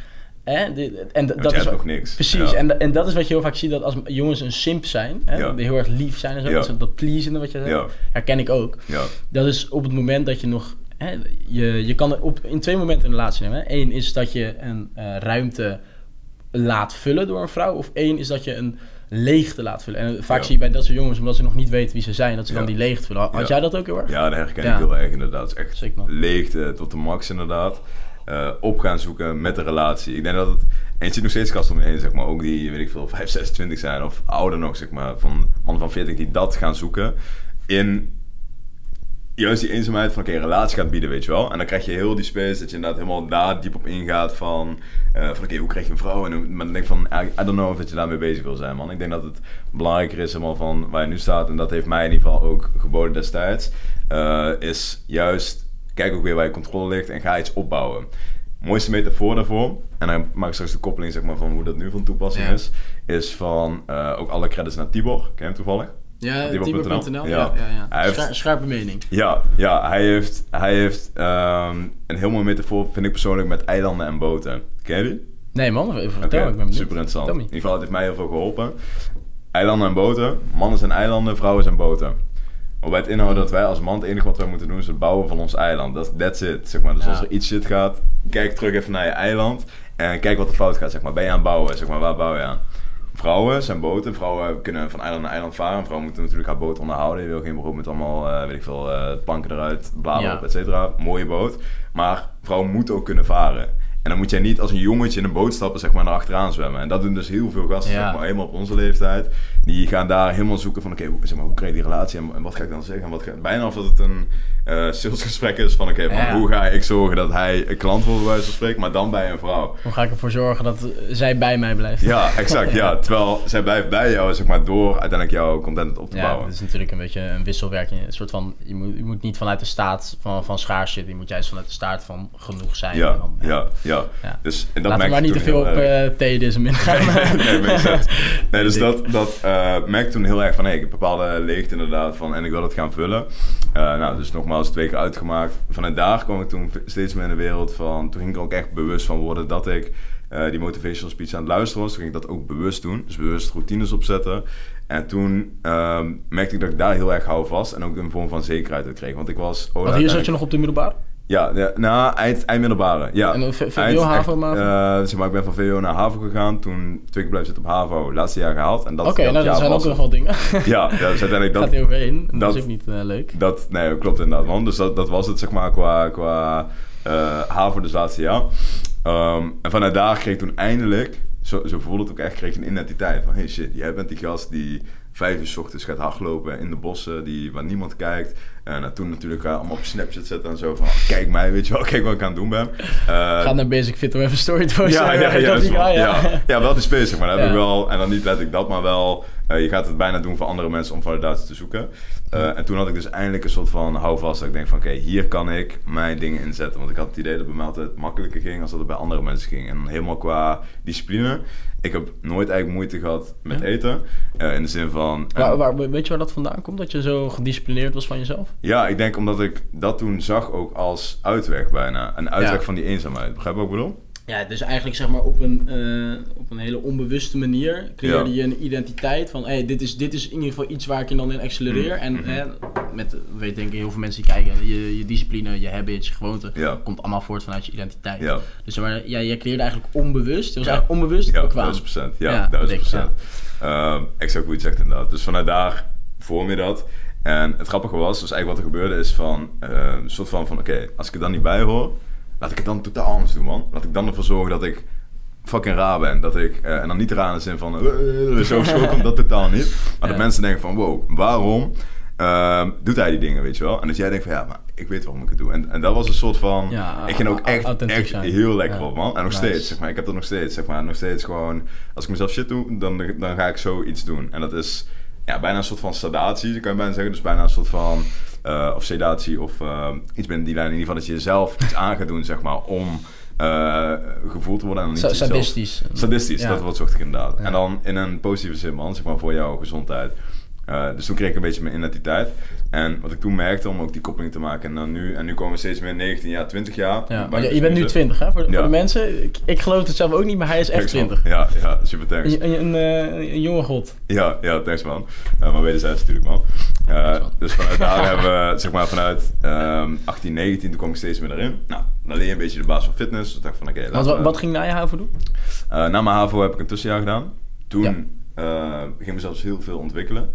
en dat is nog niks. Precies, en, en dat is wat je heel vaak ziet, dat als jongens een simp zijn, hè, die heel erg lief zijn en zo, dat, dat pleasende wat je zegt, herken ik ook. Dat is op het moment dat je nog, hè, je, je kan op, in twee momenten een relatie nemen. Eén is dat je een uh, ruimte laat vullen door een vrouw, of één is dat je een leegte laat vullen. En vaak zie je bij dat soort jongens, omdat ze nog niet weten wie ze zijn, dat ze dan die leegte vullen. Had jij dat ook heel erg? Ja, dat herken ik heel erg inderdaad. Het is echt leegte tot de max inderdaad. eh, op gaan zoeken met de relatie. Ik denk dat het... En je ziet nog steeds gasten om je heen, zeg maar. Ook die, weet ik veel, 5, 26 zijn of ouder nog, zeg maar. Van mannen van 40 die dat gaan zoeken. In juist die eenzaamheid van, oké, een relatie gaat bieden, weet je wel. En dan krijg je heel die space dat je inderdaad helemaal daar diep op ingaat van... eh, van oké, hoe krijg je een vrouw? En hoe- maar dan denk ik van, I, don't know of dat je daarmee bezig wil zijn, man. Ik denk dat het belangrijker is helemaal van waar je nu staat. En dat heeft mij in ieder geval ook geboden destijds. eh, is juist, kijk ook weer waar je controle ligt en ga iets opbouwen. Mooiste metafoor daarvoor, en dan maak ik straks de koppeling zeg maar, van hoe dat nu van toepassing Ja. is, is van eh, ook alle credits naar Tibor. Ken je hem toevallig? Ja, Tibor.nl. Ja. Ja, ja, heeft- Scher- scherpe mening. Ja, ja hij heeft, hij heeft ehm, een heel mooi metafoor, vind ik persoonlijk, met eilanden en boten. Ken je die? Nee man, vertel, ik ben benieuwd. super interessant. In ieder geval, het heeft mij heel veel geholpen. Eilanden en boten. Mannen zijn eilanden, vrouwen zijn boten. Waarbij het inhoudt dat wij als man het enige wat wij moeten doen is het bouwen van ons eiland. Dat that's it, zeg maar. Dus als er iets shit gaat, kijk terug even naar je eiland en kijk wat er fout gaat, zeg maar. Ben je aan het bouwen, zeg maar, waar bouw je aan? Vrouwen zijn boten. Vrouwen kunnen van eiland naar eiland varen. Vrouwen moeten natuurlijk haar boot onderhouden. Je wil geen beroep met allemaal, eh, weet ik veel, eh, planken eruit, bladeren Ja. op, et cetera. Mooie boot. Maar vrouwen moeten ook kunnen varen. En dan moet jij niet als een jongetje in een boot stappen, zeg maar, naar achteraan zwemmen. En dat doen dus heel veel gasten, Ja. zeg maar, helemaal op onze leeftijd. Die gaan daar helemaal zoeken van, oké, hoe- zeg maar, hoe krijg je die relatie en, en wat ga ik dan zeggen? En wat ga, bijna of dat het een eh, salesgesprek is van, oké, Ja. hoe ga ik zorgen dat hij een klant wordt, bij wijze van spreken, maar dan bij een vrouw. Hoe ga ik ervoor zorgen dat eh, zij bij mij blijft? Ja, exact, ja. (laughs) Terwijl zij blijft bij jou, zeg maar, door uiteindelijk jouw content op te Ja, bouwen. het is natuurlijk een beetje een wisselwerking. Een soort van, je moet, je moet niet vanuit de staat van, van schaars zitten. Je moet juist vanuit de staat van genoeg zijn. Ja, dan, ja, ja. Ja. Dus, en dat Laten we merkte maar niet te veel op uh, theïsme ingaan. (laughs) nee, makes sense. Nee, dus (laughs) dat, dat eh merkte toen heel erg van, hey, ik heb bepaalde leegte inderdaad van, en ik wil het gaan vullen. Eh, nou, dus nogmaals twee keer uitgemaakt. Vanuit daar kwam ik toen steeds meer in de wereld van, toen ging ik ook echt bewust van worden dat ik eh, die motivational speech aan het luisteren was. Toen ging ik dat ook bewust doen, dus bewust routines opzetten. En toen ehm, merkte ik dat ik daar heel erg hou vast en ook een vorm van zekerheid uit kreeg. Want ik was... hier zat je nog op de middelbare? Ja, ja nou, eind, eind middelbare. Ja. En, VWO, HAVO, MAVO? eh, zeg maar, ik ben van VWO naar HAVO gegaan. Toen twee keer blijven zitten op HAVO. Laatste jaar gehaald. En dat, Oké, dat nou dat jaar zijn ook nog het. wel dingen. (laughs) Ja, ja, dus uiteindelijk Gaat dat... hij overheen. Dat, dat- is ook niet eh, leuk. Dat, nee, klopt inderdaad, man. Dus dat, dat was het, zeg maar, qua, qua eh HAVO, dus laatste jaar. Ehm, en vanuit daar kreeg ik toen eindelijk, zo, zo voelde het ook echt, kreeg ik een identiteit. Van, hey shit, jij bent die gast die vijf uur 's ochtends gaat hardlopen in de bossen, die, waar niemand kijkt. En uh, toen natuurlijk eh, allemaal op Snapchat zetten en zo van, kijk mij, weet je wel, (laughs) kijk wat ik aan het doen ben. Eh, Ga naar Basic Fit om even story te ja, ja, (laughs) ja, ja. ja. ja, wel die space, maar. Dat heb ik wel, en dan niet letterlijk dat, maar wel, eh, je gaat het bijna doen voor andere mensen om validatie te zoeken. Eh, en toen had ik dus eindelijk een soort van houvast. Dat ik denk van, oké, hier kan ik mijn dingen inzetten. Want ik had het idee dat het bij mij altijd makkelijker ging als dat het bij andere mensen ging. En helemaal qua discipline. Ik heb nooit eigenlijk moeite gehad met Ja. eten. Eh, in de zin van... Waar, waar, weet je waar dat vandaan komt? Dat je zo gedisciplineerd was van jezelf? Ja, ik denk omdat ik dat toen zag ook als uitweg bijna. Een uitweg Ja. van die eenzaamheid. Begrijp je wat ik bedoel? Ja, dus eigenlijk zeg maar op een, eh, op een hele onbewuste manier creëerde Ja. je een identiteit van hey, dit, is, dit is in ieder geval iets waar ik je dan in accelereer. Mm, En mhm. hè, met, we weten denk ik heel veel mensen die kijken, je, je discipline, je habits, je gewoonte, Ja. komt allemaal voort vanuit je identiteit. Ja. Dus zeg maar, ja, je creëerde eigenlijk onbewust, je was Ja. eigenlijk onbewust Ja, bekwaam. 1000 procent. Ja, Ja, 1000 denk ik, procent. Ehm, exact hoe je het zegt inderdaad. Dus vanuit daar vorm je dat. En het grappige was, dus eigenlijk wat er gebeurde is van, een soort van, van oké, als ik er dan niet bij hoor, laat ik het dan totaal anders doen, man. Laat ik dan ervoor zorgen dat ik fucking raar ben. Dat ik, eh, en dan niet raar in de zin van, eh, zo (laughs) schoon dat totaal niet. Maar Ja. dat mensen denken van, wow, waarom ehm, doet hij die dingen, weet je wel? En dat jij denkt van, ja, maar ik weet waarom ik het doe. En, en dat was een soort van, Ja, ik ging ook echt, echt heel lekker Ja. op, man. En nog Nice. steeds, zeg maar. Ik heb dat nog steeds, zeg maar. Nog steeds gewoon, als ik mezelf shit doe, dan, dan ga ik zoiets doen. En dat is ja, bijna een soort van sedatie, kan je bijna zeggen. Dus bijna een soort van, eh, of sedatie of eh, iets binnen die lijn. In ieder geval dat je jezelf iets aan gaat doen, zeg maar, om eh, gevoeld te worden. En niet Sadistisch. Sadistisch, Ja. dat woord zocht ik inderdaad. Ja. En dan in een positieve zin, man, zeg maar, voor jouw gezondheid. Eh, dus toen kreeg ik een beetje mijn identiteit. En wat ik toen merkte, om ook die koppeling te maken. En dan nu, en nu komen we steeds meer 19 jaar, 20 jaar. Ja, maar je, je bent nu zit. 20 hè, voor, Ja. voor de mensen. Ik, ik geloof het zelf ook niet, maar hij is echt Thanks, man. 20. Ja, ja, super thanks. Een, een, een, een jonge god. Ja, ja, thanks man. Uh, maar wederzijds natuurlijk man. Uh, man. dus vanuit daar (laughs) hebben we, zeg maar vanuit ehm 18, 19, toen kwam ik steeds meer erin. Nou, dan leer je een beetje de basis van fitness. Dus dacht van oké, wat, ging na je HAVO doen? Uh, na mijn HAVO heb ik een tussenjaar gedaan. Toen Ja. eh, ging ik mezelf dus heel veel ontwikkelen.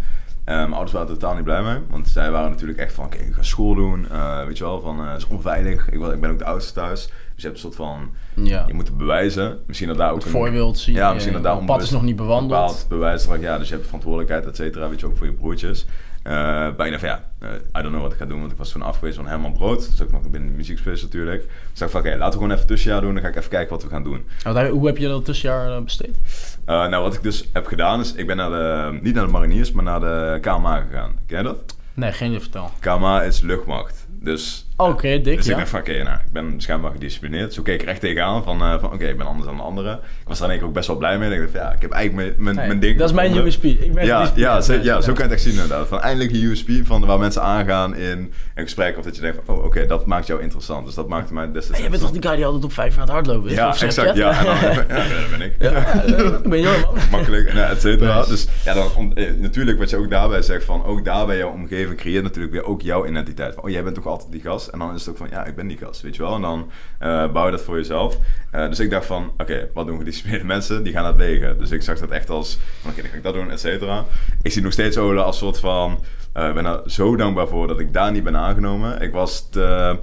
Eh, mijn ouders waren er totaal niet blij mee, want zij waren natuurlijk echt van, oké, ik ga school doen, eh, weet je wel, van, eh, het is onveilig. Ik, ik ben ook de oudste thuis, dus je hebt een soort van, Ja. je moet het bewijzen. Misschien dat daar ook Het een voorbeeld zien. Ja, misschien eh, dat daar het pad is nog niet bewandeld. bepaald bewijs ja, dus je hebt verantwoordelijkheid, et cetera, weet je ook voor je broertjes. Ik dacht van ja, eh, I don't know wat ik ga doen, want ik was toen afgewezen van Herman Brood. Dus ook nog binnen de muziekspace natuurlijk. Dus ik dacht van oké, laten we gewoon even tussenjaar doen, dan ga ik even kijken wat we gaan doen. Oh, hoe heb je dat tussenjaar eh, besteed? Nou, wat ik dus heb gedaan is, ik ben naar de, niet naar de mariniers, maar naar de KMA gegaan. Ken je dat? Nee, geen idee, vertel. KMA is luchtmacht. Dus, Oké, dik, dus ik dacht van oké, nou, ik ben schijnbaar gedisciplineerd. Zo keek ik er echt tegenaan van, eh, van oké, ik ben anders dan de anderen. Ik was daar één keer ook best wel blij mee. Ik dacht van ja, ik heb eigenlijk mijn, mijn, ding dat is mijn. USP. Ik ben Ja, ja, zo, ja, kan je het echt zien inderdaad. Van eindelijk een USP van waar mensen aangaan in een gesprek. Of dat je denkt van, oh oké, dat maakt jou interessant. Dus dat maakte mij destijds jij bent toch die guy die altijd op vijf het hardlopen is? Ja, exact. Ja, en dan, (laughs) ja, dat ben ik. Ja, ik ben jong, man. (laughs) Makkelijk, en, et cetera. Nice. Dus ja, dan, om- eh, natuurlijk wat je ook daarbij zegt van, ook daarbij jouw omgeving creëert natuurlijk weer ook jouw identiteit. Van, oh, jij bent toch altijd die gast? En dan is het ook van, ja, ik ben gast, weet je wel? En dan eh, bouw je dat voor jezelf. Eh, dus ik dacht van, oké, wat doen gedisciplineerde mensen? Die gaan het wegen. Dus ik zag dat echt als, oké, dan ga ik dat doen, et cetera. Ik zie nog steeds Ole als soort van, eh, ik ben er zo dankbaar voor dat ik daar niet ben aangenomen. Ik was te,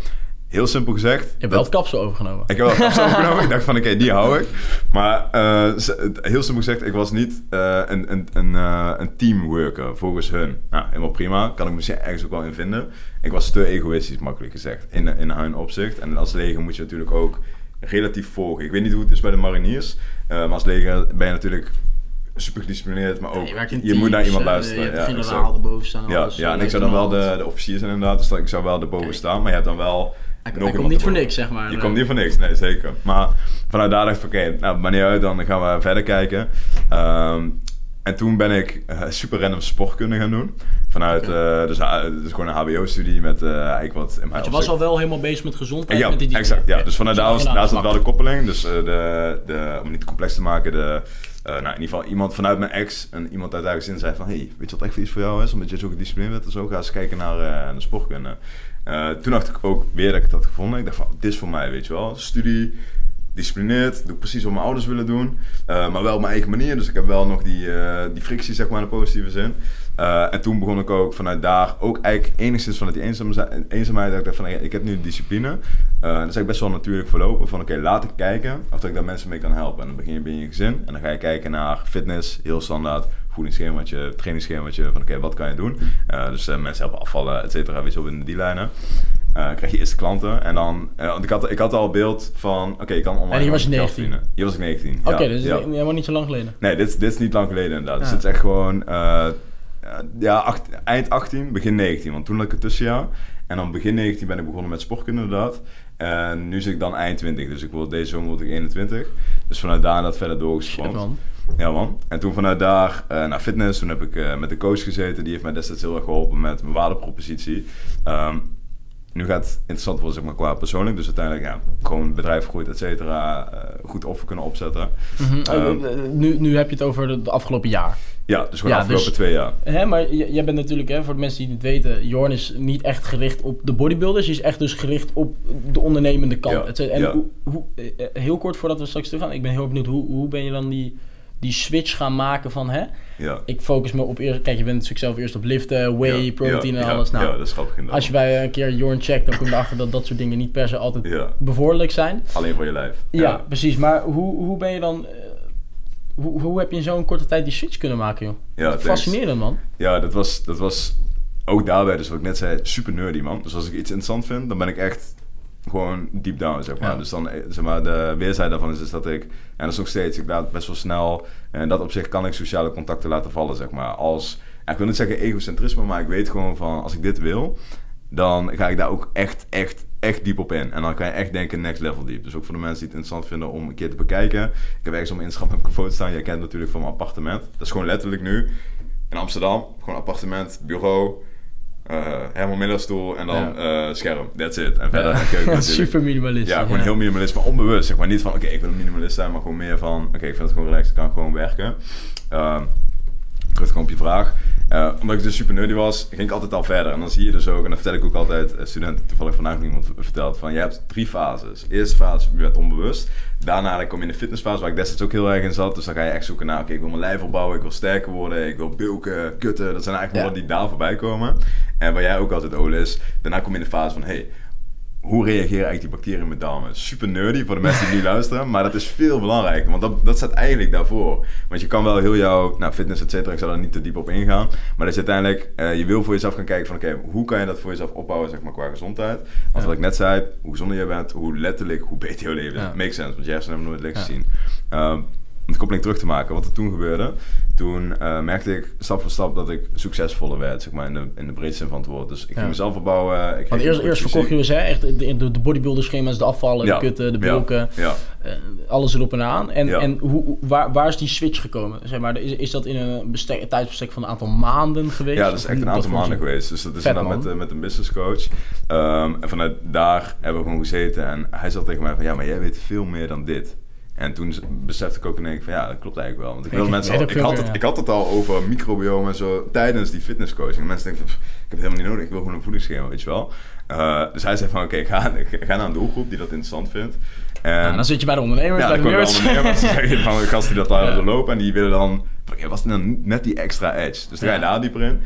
heel simpel gezegd... Je hebt wel het kapsel overgenomen. Ik heb wel kapsel (laughs) opgenomen. Ik dacht van, oké, die hou ik. Maar eh, heel simpel gezegd, ik was niet eh, een, een, een, eh, een teamworker volgens hun. Nou, helemaal prima. Kan ik me ergens ook wel in vinden. Ik was te egoïstisch, makkelijk gezegd, in, in hun opzicht. En als leger moet je natuurlijk ook relatief volgen. Ik weet niet hoe het is bij de mariniers. eh, maar als leger ben je natuurlijk super gedisciplineerd, maar ook je moet naar iemand luisteren. Je hebt Ja, generaal erboven staan. Ja, ja, en ik zou dan wel de, de officier zijn inderdaad, dus dat ik zou wel erboven staan. Maar je hebt dan wel... Hij, hij komt niet voor niks, zeg maar. Je Eh, komt niet voor niks, nee zeker. Maar vanuit daar dacht ik oké, nou maar niet uit, dan gaan we verder kijken. Ehm, en toen ben ik eh, super random sportkunde gaan doen. Vanuit, eh, dus, eh, dus gewoon een hbo-studie met eigenlijk wat in mijn Want je was al wel helemaal bezig met gezondheid. ja, met die exact. Ja. Dus vanuit Dus daar, was, daar zat wel de koppeling. Dus de, de, om het niet te complex te maken, de, nou, in ieder geval iemand vanuit mijn ex en iemand uit haar gezin zei van... Hey, weet je wat echt iets voor jou is? Omdat je zo gedisciplineerd bent en zo, ga eens kijken naar, naar sportkunde. Eh, toen dacht ik ook weer dat ik had gevonden. Ik dacht van, dit is voor mij, weet je wel. Studie, disciplineerd, doe precies wat mijn ouders willen doen. eh, maar wel op mijn eigen manier. Dus ik heb wel nog die, eh, die frictie, zeg maar, in de positieve zin. En toen begon ik ook vanuit daar, ook eigenlijk enigszins vanuit die eenzaamheid, dat ik dacht van, ik heb nu discipline. Eh dat is eigenlijk best wel natuurlijk verlopen van, oké, laat ik kijken of dat ik daar mensen mee kan helpen. En dan begin je binnen je gezin en dan ga je kijken naar fitness, heel standaard, voedingsschemaatje, trainingsschemaatje, van oké, wat kan je doen? Eh, dus eh, mensen helpen afvallen, et cetera, weet je wel, in die lijnen. Eh, krijg je eerste klanten en dan, want ik had, ik had al beeld van, oké, je kan online En hier was je geld 19? verdienen. Hier was ik 19, Oké, ja, dus ja. helemaal niet zo lang geleden. Nee, dit, is- dit is niet lang geleden inderdaad. Dus Ja. het is echt gewoon ja, acht- eind 18, begin 19. Want toen had ik het tussenjaar. En dan begin 19 ben ik begonnen met sportkunde inderdaad. En nu zit ik dan eind 20. Dus ik word deze zomer word ik 21. Dus vanuit daar dat verder man. Ja man. En toen vanuit daar eh, naar fitness. Toen heb ik eh, met de coach gezeten. Die heeft mij destijds heel erg geholpen met mijn waardepropositie. Ehm, nu gaat het interessant worden zeg maar, qua persoonlijk. Dus uiteindelijk ja, gewoon bedrijf groeit, et cetera. eh, goed offer kunnen opzetten. Mhm. Ehm, Eh, nu, nu heb je het over de, de afgelopen jaar. Ja, dus gewoon Ja, de afgelopen dus- twee jaar. Hè, maar jij bent natuurlijk, hè, voor de mensen die het weten, Jorn is niet echt gericht op de bodybuilders. Je is echt dus gericht op de ondernemende kant. Ja. En ja. hoe, hoe, heel kort voordat we straks terug gaan, ik ben heel benieuwd, hoe, hoe ben je dan die, die switch gaan maken van, hè, Ja. ik focus me op eerst, kijk je bent natuurlijk zelf eerst op liften, whey, Ja, protein ja, en alles. Nou, ja, dat is grappig inderdaad. als je bij een keer Jorn checkt, dan kom je erachter dat dat soort dingen niet per se altijd bevorderlijk zijn. alleen voor je lijf. Ja, precies. Maar hoe, hoe ben je dan... eh, hoe, hoe heb je in zo'n korte tijd die switch kunnen maken, joh? Ja. Fascinerend, man. Ja, dat was, dat was ook daarbij, dus wat ik net zei, super nerdy man. Dus als ik iets interessant vind, dan ben ik echt gewoon deep down, zeg maar. Ja. Dus dan, eh, zeg maar, de weerzijde daarvan is dus dat ik, en dat is nog steeds, ik laat best wel snel, en dat op zich kan ik sociale contacten laten vallen, zeg maar. Als, ik wil niet zeggen egocentrisme, maar ik weet gewoon van, als ik dit wil, dan ga ik daar ook echt, echt, echt diep op in. En dan kan je echt denken next level diep. Dus ook voor de mensen die het interessant vinden om een keer te bekijken. Ik heb ergens op mijn Instagram heb ik een foto staan. Jij kent natuurlijk van mijn appartement. Dat is gewoon letterlijk nu in Amsterdam. Gewoon appartement, bureau, helemaal middelstoel en dan eh, scherm. That's it. En verder een keuken (laughs) natuurlijk. Super minimalist. Ja, gewoon heel minimalist, maar onbewust. Zeg maar niet van, oké, ik wil een minimalist zijn, maar gewoon meer van, oké, ik vind het gewoon relaxed, ik kan gewoon werken. Terug te komen op je vraag. Uh, omdat ik dus super nerdy was, ging ik altijd al verder. En dan zie je dus ook, en dat vertel ik ook altijd uh, studenten, toevallig vandaag nog iemand verteld, van je hebt drie fases. De eerste fase, je bent onbewust. Daarna kom je in de fitnessfase, waar ik destijds ook heel erg in zat. Dus dan ga je echt zoeken naar, oké, ik wil mijn lijf opbouwen, ik wil sterker worden, ik wil bulken, kutten. Dat zijn eigenlijk ja. woorden die daar voorbij komen. En waar jij ook altijd, Ole, is, daarna kom je in de fase van, hey, hoe reageren eigenlijk die bacteriën met darmen? Super nerdy voor de mensen die nu (laughs) luisteren, maar dat is veel belangrijker, want dat, dat staat eigenlijk daarvoor. Want je kan wel heel jouw nou, fitness, et cetera, ik zal daar niet te diep op ingaan, maar dat is uiteindelijk, uh, je wil voor jezelf gaan kijken van oké, hoe kan je dat voor jezelf opbouwen, zeg maar, qua gezondheid. Want wat ik net zei, hoe gezonder je bent, hoe letterlijk, hoe beter je leven ja. Makes sense, want jij hebt hem nooit lekker gezien. Um, om de koppeling terug te maken, wat er toen gebeurde, toen uh, merkte ik stap voor stap dat ik succesvoller werd, zeg maar, in de, in de breedste zin van het woord. Dus ik ging mezelf opbouwen. Ik Want eerst, eerst verkocht je dus hè, echt de, de, de bodybuilder schema's, de afvallen, de kutten, de bulken, ja. Uh, alles erop en aan. En, en hoe, waar, waar is die switch gekomen? Zeg maar, is, is dat in een, bestek, tijdsbestek van een aantal maanden geweest? Ja, dat is echt een aantal maanden geweest. Dus dat is dan met, uh, met een business coach. Um, en vanuit daar hebben we gewoon gezeten en hij zat tegen mij van, ja, maar jij weet veel meer dan dit. En toen besefte ik ook in één keer van ja, dat klopt eigenlijk wel. Want ik, wil mensen al, ik, had het, ik had het al over microbiome en zo tijdens die fitnesscoaching. En mensen denken van, ik heb het helemaal niet nodig, ik wil gewoon een voedingsschema, weet je wel. Uh, dus hij zei van oké, okay, ga, (laughs) ga naar een doelgroep die dat interessant vindt. En, nou, dan zit je bij de ondernemers. Ja, dan kom je bij de ondernemers. dan zeg je van de gasten die dat daar ja. lopen en die willen dan, okay, wat is dan net die extra edge? Dus dan ga je daar dieper in.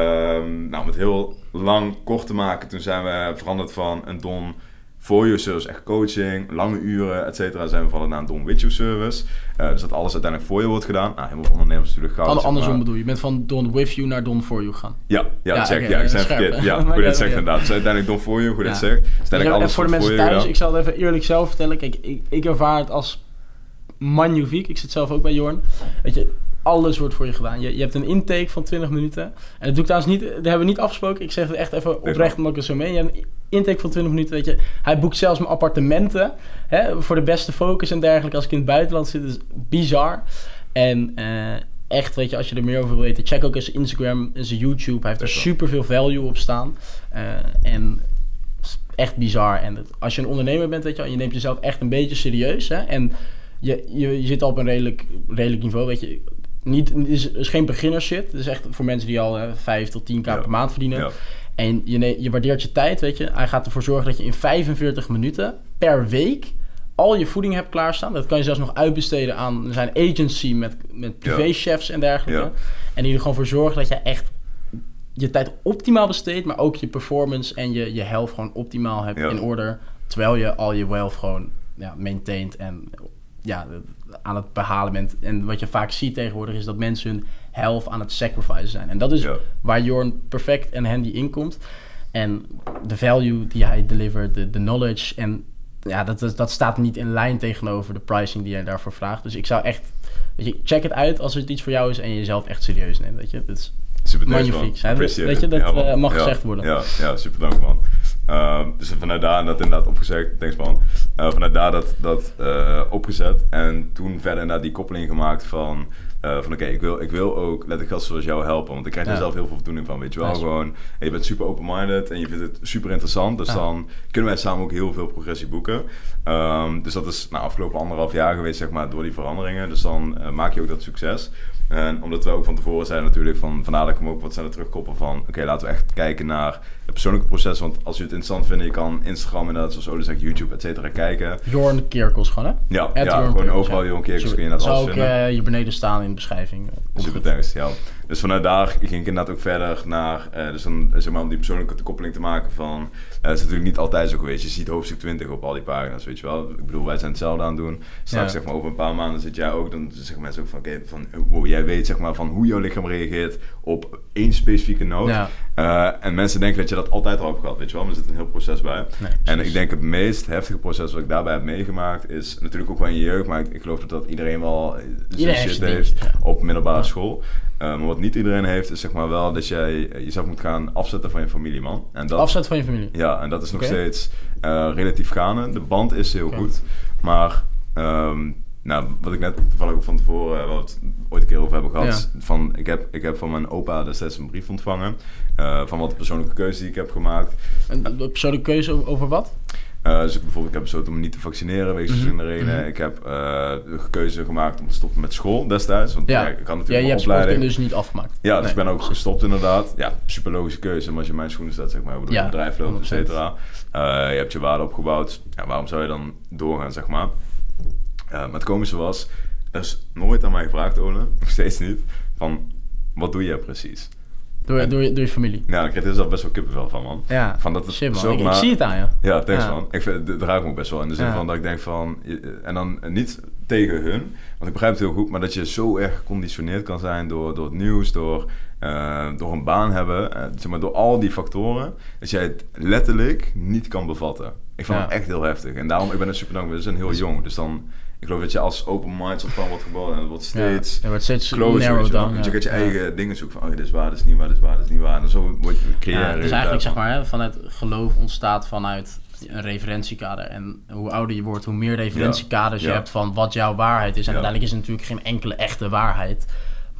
Um, nou, om het heel lang kort te maken, toen zijn we veranderd van een don voor je service, echt coaching, lange uren, et cetera, zijn we vallen naar een Don With You service. Uh, dus dat alles uiteindelijk voor je wordt gedaan. Nou, helemaal ondernemers natuurlijk gauw. Alle andersom bedoel je? Je bent van Don With You naar Don For You gaan. Ja, ja, ja check. Okay, ja, ik zei verkeerd. Ja, hoe dit zegt inderdaad. Dus uiteindelijk Don For You, hoe dit zegt. Uiteindelijk alles voor de mensen thuis, ik zal het even eerlijk zelf vertellen. Kijk, ik, ik ervaar het als magnifiek. Ik zit zelf ook bij Jorn. Weet je, alles wordt voor je gedaan. Je, je hebt een intake van 20 minuten. En dat doe ik trouwens niet, dat hebben we niet afgesproken. Ik zeg het echt even oprecht omdat ik er zo mee. Je hebt een intake van 20 minuten, weet je. Hij boekt zelfs mijn appartementen hè, voor de beste focus en dergelijke als ik in het buitenland zit. Is bizar. En uh, echt, weet je, als je er meer over wil weten, check ook eens Instagram en zijn YouTube. Hij heeft er super veel value op staan. Uh, en echt bizar. En als je een ondernemer bent, weet je, en je neemt jezelf echt een beetje serieus. Hè, en je, je, je zit al op een redelijk, redelijk niveau, weet je niet, is, is geen beginner shit. Het is echt voor mensen die al uh, 5 tot 10k per maand verdienen. Ja. En je, je waardeert je tijd, weet je. Hij gaat ervoor zorgen dat je in 45 minuten per week al je voeding hebt klaarstaan. Dat kan je zelfs nog uitbesteden aan zijn agency met, met privéchefs en dergelijke. En die er gewoon voor zorgen dat je echt je tijd optimaal besteedt, maar ook je performance en je, je health gewoon optimaal hebt in orde. Terwijl je al je wealth gewoon ja, maintaint en ja, aan het behalen bent. En wat je vaak ziet tegenwoordig is dat mensen hun health aan het sacrificen zijn. En dat is waar Jorn perfect en handy in komt. En de value die hij delivert, de, de knowledge. En ja, dat, dat staat niet in lijn tegenover de pricing die hij daarvoor vraagt. Dus ik zou echt, weet je, check het uit als het iets voor jou is en je jezelf echt serieus neemt. Weet je, dat is super magnifiek. Weet je, dat ja, uh, mag gezegd worden. Ja, ja, super dank man. Uh, dus vanuit daar dat inderdaad opgezet, thanks man. Uh, vanuit daar dat, dat uh, opgezet en toen verder naar die koppeling gemaakt van, uh, van oké, ik, wil, ik wil ook letterlijk gasten zoals jou helpen, want ik krijg er zelf heel veel voldoening van, weet je wel. Nice. Gewoon, je bent super open-minded en je vindt het super interessant, dus ja. dan kunnen wij samen ook heel veel progressie boeken. Um, dus dat is nou, afgelopen anderhalf jaar geweest, zeg maar, door die veranderingen. Dus dan maak je ook dat succes. En omdat we ook van tevoren zijn natuurlijk van, vandaar dat ik hem ook wat sneller terugkoppel van, oké, okay, laten we echt kijken naar het persoonlijke proces. Want als je het interessant vindt, je kan Instagram inderdaad, zoals Ole zegt, YouTube, et cetera, kijken. Jorn Kerkels gewoon, hè? Ja, ja gewoon Kerkels, overal Jorn Kerkels kun je dat alles vinden. Zou ook hier beneden staan in de beschrijving. Super, thanks, ja. Dus vanuit daar ging ik inderdaad ook verder naar, uh, dus dan, zeg maar, om die persoonlijke koppeling te maken van, het is natuurlijk niet altijd zo geweest. Je ziet hoofdstuk 20 op al die pagina's, weet je wel. Ik bedoel, wij zijn hetzelfde aan het doen. Straks, ja. zeg maar, over een paar maanden zit jij ook, dan zeggen mensen ook van, oké, okay, van, wow, jij weet, zeg maar, van hoe jouw lichaam reageert op één specifieke noot. Ja. Uh, en mensen denken dat je dat altijd al hebt gehad, weet je wel. Maar er zit een heel proces bij. Nee, en ik denk het meest heftige proces wat ik daarbij heb meegemaakt... is natuurlijk ook wel in je jeugd... maar ik, ik geloof dat, dat iedereen wel zijn shit heeft op middelbare school. Uh, maar wat niet iedereen heeft, is zeg maar wel dat jij jezelf moet gaan afzetten van je familie, man. En dat, afzetten van je familie? Ja, en dat is nog okay. steeds uh, relatief gaande. De band is heel okay. goed, maar... Um, nou, wat ik net toevallig ook van tevoren, uh, we het ooit een keer over hebben gehad. Ja. Van, ik, heb, ik heb van mijn opa destijds een brief ontvangen. Uh, van wat persoonlijke keuze die ik heb gemaakt. Een persoonlijke keuze over wat? Eh, dus ik, bijvoorbeeld, ik heb besloten om me niet te vaccineren wegens Mhm, verschillende redenen. mhm. Ik heb eh, de keuze gemaakt om te stoppen met school destijds. Want ja, Ja, ik had ja natuurlijk je een hebt opleiding. dus niet afgemaakt. Ja, dus Nee. ik ben ook gestopt inderdaad. Ja, super logische keuze. Maar als je in mijn schoenen staat, zeg maar, waardoor Ja, je een bedrijf loopt, et 100%. cetera. Eh, je hebt je waarde opgebouwd. Ja, waarom zou je dan doorgaan, zeg maar? Maar het komische was, er is nooit aan mij gevraagd, Ole, (laughs) nog steeds niet, van wat doe je precies? Door, door, je- door je familie. Ja, ik kreeg er zelf best wel kippenvel van, man. Ja, Van dat het shit man. Ik, zie het aan je. Ja, thanks Ja. man. Ik vind, het raakt me best wel in de zin Ja. van dat ik denk van... En dan niet tegen hun, want ik begrijp het heel goed... maar dat je zo erg geconditioneerd kan zijn door, door het nieuws... door, eh, door een baan hebben, eh, zeg maar, door al die factoren... dat jij het letterlijk niet kan bevatten. Ik vond het echt heel heftig. En daarom, ik ben er super dankbaar. We zijn heel jong, dus dan... Ik geloof dat je als open mind soort van wordt geboren... en het wordt steeds... Ja, wordt steeds Closer, je down. Want je ja. gaat je eigen dingen zoeken van... Oh, dit is waar, dit is niet waar, dit is waar, dit is niet waar. En zo word je creëren. Ja, dus eigenlijk zeg maar, hè, vanuit geloof ontstaat vanuit een referentiekader. En hoe ouder je wordt, hoe meer referentiekaders Ja, je hebt van wat jouw waarheid is. En uiteindelijk is het natuurlijk geen enkele echte waarheid.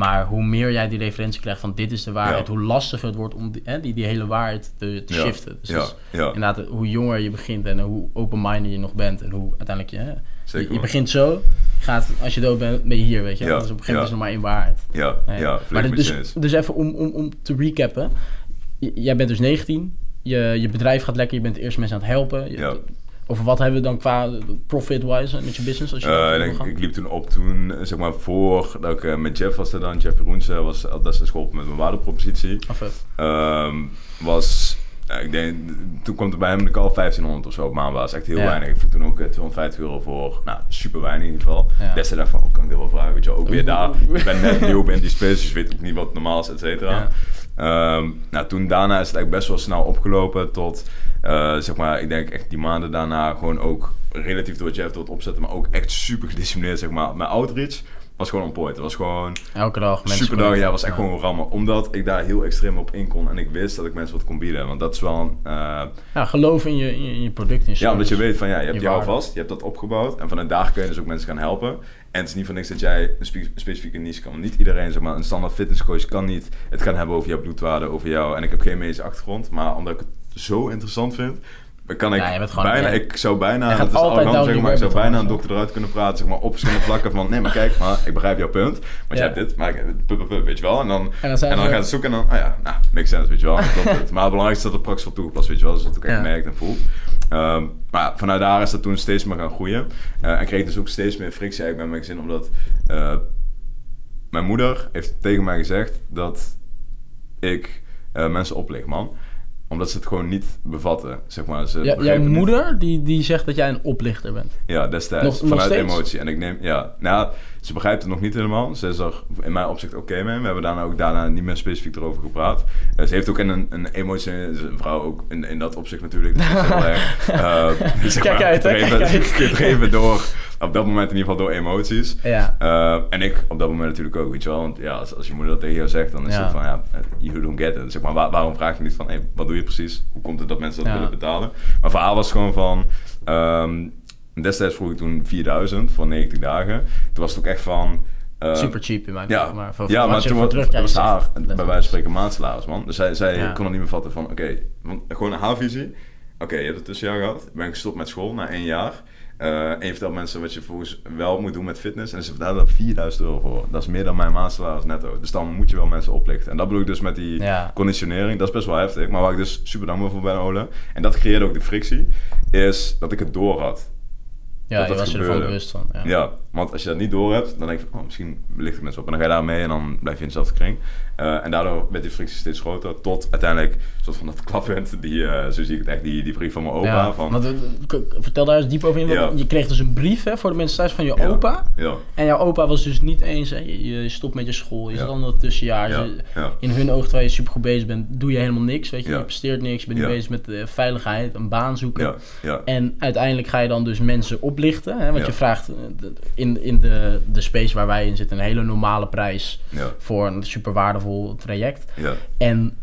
Maar hoe meer jij die referentie krijgt van dit is de waarheid, Ja. hoe lastiger het wordt om die, hè, die, die hele waarheid te, te Ja, shiften. Dus ja, ja. inderdaad, hoe jonger je begint en hoe open-minded je nog bent. En hoe uiteindelijk je, hè, Zeker, je, begint zo, gaat, als je dood bent, ben je hier, weet je. Ja, Dus op een gegeven moment is er maar één waarheid. Ja, ja, maar dus, dus even om, om, om te recappen. J- jij bent dus 19. Je, je bedrijf gaat lekker. Je bent de eerste mensen aan het helpen. Je- Over wat hebben we dan qua profit-wise met je business? Als je Eh, en wil ik, ik liep toen op toen, eh, zeg maar, voor dat ik eh, met Jeff was er dan, Jeff Jeroense was al destijds geholpen met mijn waardepropositie. Oh. Ehm, was, ik denk, toen kwam er bij hem de call 1500 of zo op maandbasis. Echt heel Ja. weinig. Ik vroeg toen ook eh, 250 euro voor, nou, super weinig in ieder geval. Ja. Destijds dacht ik van, oh, kan ik dit wel vragen? Weet je, ook weer daar. Ik ben net (laughs) nieuw in die space, dus weet ook niet wat normaal is, et cetera. Ja. Ehm, nou, toen daarna is het eigenlijk best wel snel opgelopen tot, eh, zeg maar, ik denk echt die maanden daarna gewoon ook relatief door Jeff door het opzetten, maar ook echt super gedisciplineerd, zeg maar. Mijn outreach was gewoon on point. Het was gewoon Elke dag mensen. super dag, ja, was echt gewoon rammen. Omdat ik daar heel extreem op in kon en ik wist dat ik mensen wat kon bieden. Want dat is wel een, eh, Ja, geloof in je, in je, product. In ja, omdat je weet van ja, je hebt Je vast, je hebt dat opgebouwd en vanuit daar kun je dus ook mensen gaan helpen. En het is niet voor niks dat jij een spe- specifieke niche kan. Niet iedereen, zeg maar, een standaard fitnesscoach kan niet het gaan hebben over jouw bloedwaarde, over jou. En ik heb geen medische achtergrond, maar omdat ik het zo interessant vind, kan ik je gewoon- bijna, ja. ik zou bijna, Je gaat dat is arrogant zeggen, die maar ik zou bijna een dokter eruit kunnen praten, zeg maar, op verschillende vlakken van, nee, maar kijk, maar ik begrijp jouw punt, want Ja. jij hebt dit, maar ik, weet je wel. En dan, En dan en dan gaan ze zoeken en dan, oh ja, nou, makes sense, weet je wel. Klopt het. (laughs) Maar het belangrijkste is dat het praktisch wordt toegepast, weet je wel. Dus dat het ook echt Ja. merkt en voelt. Ehm, maar vanuit daar is dat toen steeds meer gaan groeien. Eh, en kreeg dus ook steeds meer frictie eigenlijk met mijn gezin, omdat eh, mijn moeder heeft tegen mij gezegd dat ik eh, mensen oplicht, man. Omdat ze het gewoon niet bevatten, zeg maar. Ze Ja, jouw niet- moeder, die, die zegt dat jij een oplichter bent. ja, destijds. Nog- vanuit emotie. En ik neem, ja, nou, ze begrijpt het nog niet helemaal. Ze is er in mijn opzicht oké mee. We hebben daarna ook daarna niet meer specifiek erover gepraat. Eh, ze heeft ook in een, een emotie, een vrouw ook in, in dat opzicht natuurlijk. Dus dat is heel (laughs) erg, eh, (laughs) zeg Kijk maar, uit, hè, kijk uit. gedreven door, op dat moment in ieder geval door emoties. Ja. Eh, en ik op dat moment natuurlijk ook, weet je wel. Want ja, als, als je moeder dat tegen jou zegt, dan is Ja. het van, ja, you don't get it. Zeg maar, waar- waarom vraag je niet van, hey, wat doe je precies? Hoe komt het dat mensen dat Ja. willen betalen? Maar verhaal was gewoon van, ehm, destijds vroeg ik toen 4000 voor 90 dagen. Toen was het ook echt van... eh, Super cheap in mijn ja, ogen, maar voor, ja, maar toen was, dat was terugkrijgt, haar, bij wijze van spreken, maandsalaris, man. Dus zij, zij Ja. kon het niet meer vatten van, oké, want gewoon haar visie. Oké, je hebt het tussenjaar gehad. Ik ben gestopt met school na één jaar. Eh, en je vertelt mensen wat je volgens wel moet doen met fitness. En ze vertellen daar 4000 euro voor. Dat is meer dan mijn maandsalaris netto. Dus dan moet je wel mensen oplichten. En dat bedoel ik dus met die Ja. conditionering. Dat is best wel heftig. Maar waar ik dus super dankbaar voor ben, Ole. En dat creëerde ook de frictie. Is dat ik het door had. Ja, dat je dat was je ervan gebeurde. bewust van. Ja. Ja, want als je dat niet door hebt, dan denk je van, oh, misschien licht het mensen op. En dan ga je daar mee en dan blijf je in dezelfde kring. Eh, en daardoor werd die frictie steeds groter. Tot uiteindelijk, soort van dat klappunt, die, eh, zo zie ik het echt, die, die brief van mijn opa. Ja, van, want, eh, vertel daar eens diep over in. want Ja. Je kreeg dus een brief hè, voor de mensen thuis van je Ja. opa. Ja, En jouw opa was dus niet eens, hè, je, je stopt met je school, je in dat tussenjaar. In hun ogen, terwijl je super goed bezig bent, doe je helemaal niks. Weet je, je presteert niks, je bent bezig met veiligheid, een baan zoeken. Ja, ja, En uiteindelijk ga je dan dus mensen oplichten. Hè, want je vraagt in, in de, de space waar wij in zitten een hele normale prijs ja, voor een super waardevol traject. ja, En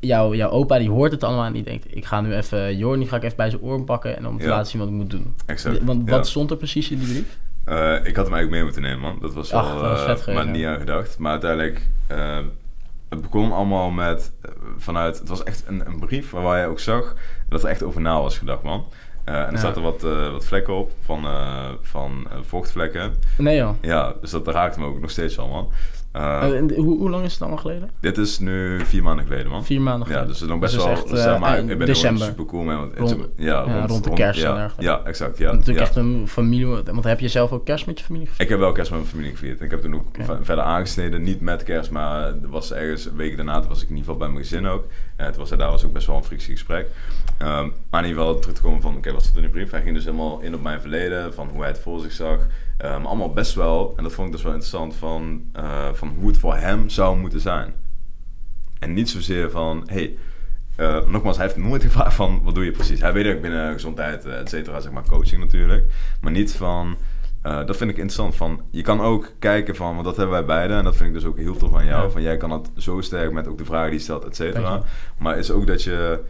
jouw, jouw opa die hoort het allemaal en die denkt, ik ga nu even, Jorn, die ga ik even bij zijn oren pakken en om te Ja. laten zien wat ik moet doen. exact. Want wat stond er precies in die brief? Eh, ik had hem eigenlijk mee moeten nemen, man. Dat was wel, was eh, maar niet aan gedacht. Maar uiteindelijk, eh, het begon allemaal met, vanuit, het was echt een, een brief waar je ook zag dat er echt over na was gedacht, man. Eh, en er Ja. zaten wat, eh, wat vlekken op van, eh, van vochtvlekken. Nee joh. Ja, dus dat raakt me ook nog steeds wel, man. Eh, Eh, en hoe, hoe lang is het allemaal geleden? dit is nu vier maanden geleden, man. Vier maanden Ja, geleden. dus het is nog best Dus wel, het echt, zeg eh, maar, ik ben december. er super cool. Want, Rond- ja, ja, rond de kerst en ja, dergelijke. ja, exact. Ja, Natuurlijk ja. echt een familie, want heb je zelf ook kerst met je familie gevierd? Ik heb wel kerst met mijn familie gevierd. Ik heb toen ook verder aangesneden, niet met kerst, maar er was ergens een week daarna, was ik in ieder geval bij mijn gezin ook. En toen was daar was ook best wel een frictie gesprek. Ehm, maar in ieder geval terug te komen van, oké, wat zit er in de brief? Hij ging dus helemaal in op mijn verleden, van hoe hij het voor zich zag. Ehm, allemaal best wel, en dat vond ik dus wel interessant, van, eh, van hoe het voor hem zou moeten zijn. En niet zozeer van, hey, eh, nogmaals, hij heeft nooit (laughs) gevraagd van, wat doe je precies? Hij weet ook binnen gezondheid, eh, et cetera, zeg maar coaching natuurlijk. Maar niet van, dat vind ik interessant, van, je kan ook kijken van, want dat hebben wij beiden. En dat vind ik dus ook heel tof aan jou. Ja. Van, jij kan het zo sterk met ook de vragen die je stelt, et cetera. Maar is ook dat je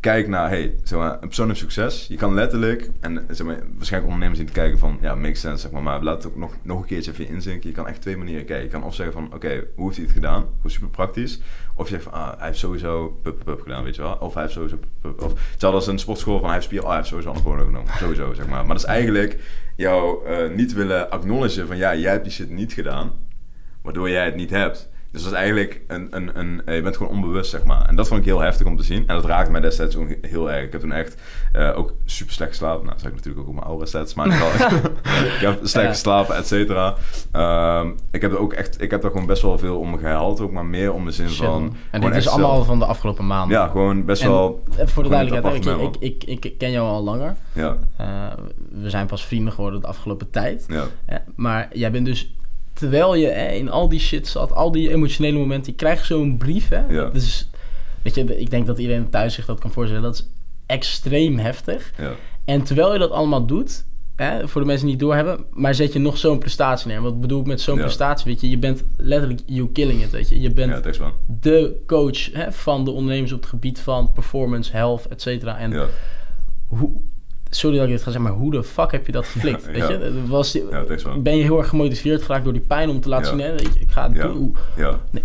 kijkt naar, hey, zeg maar, een persoon heeft succes. Je kan letterlijk, en zeg maar, waarschijnlijk ondernemers zien te kijken van, ja, makes sense, zeg maar. Maar laat het ook nog, nog een keertje even inzinken. Je kan echt twee manieren kijken. Je kan of zeggen van, oké, hoe heeft hij het gedaan? Hoe super praktisch. Of je zegt van, ah, hij heeft sowieso pup, pup, pup gedaan, weet je wel. Of hij heeft sowieso pup, pup. Of hetzelfde als een sportschool van, hij heeft spier, oh, hij heeft sowieso anabolen genomen. Sowieso, zeg maar. Maar dat is eigenlijk jou eh, niet willen acknowledgen van, ja, jij hebt die shit niet gedaan. Waardoor jij het niet hebt. Dus dat is eigenlijk een, een, een, eh, je bent gewoon onbewust, zeg maar. En dat vond ik heel heftig om te zien. En dat raakte mij destijds ook heel erg. Ik heb toen echt eh, ook super slecht geslapen. Nou, dat zeg ik natuurlijk ook op mijn oude sets. Maar (laughs) (laughs) ik heb slecht geslapen, et cetera. Ehm, ik heb er ook echt, ik heb daar gewoon best wel veel om gehaald. Ook maar meer om de zin Shit, van... En dit is allemaal zelf- van de afgelopen maanden. Ja, gewoon best En wel... Voor de duidelijkheid, ik, ik, ik, ik ken jou al langer. Ja, Eh, we zijn pas vrienden geworden de afgelopen tijd. ja. Maar jij bent dus, terwijl je hè, in al die shit zat, al die emotionele momenten, je krijgt zo'n brief. Hè? Ja. Dus, weet je, ik denk dat iedereen thuis zich dat kan voorstellen. Dat is extreem heftig. ja. En terwijl je dat allemaal doet, hè, voor de mensen die het doorhebben, maar zet je nog zo'n prestatie neer. Wat bedoel ik met zo'n Ja. prestatie? Weet je, je bent letterlijk you killing it, weet je. Je bent Ja, de coach hè, van de ondernemers op het gebied van performance, health, et cetera. En Ja, hoe, sorry dat ik dit ga zeggen, maar hoe de fuck heb je dat geflikt? Ja, weet ja. je? Was, ben je heel erg gemotiveerd geraakt door die pijn om te laten zien, hè, weet je, ik ga het doen.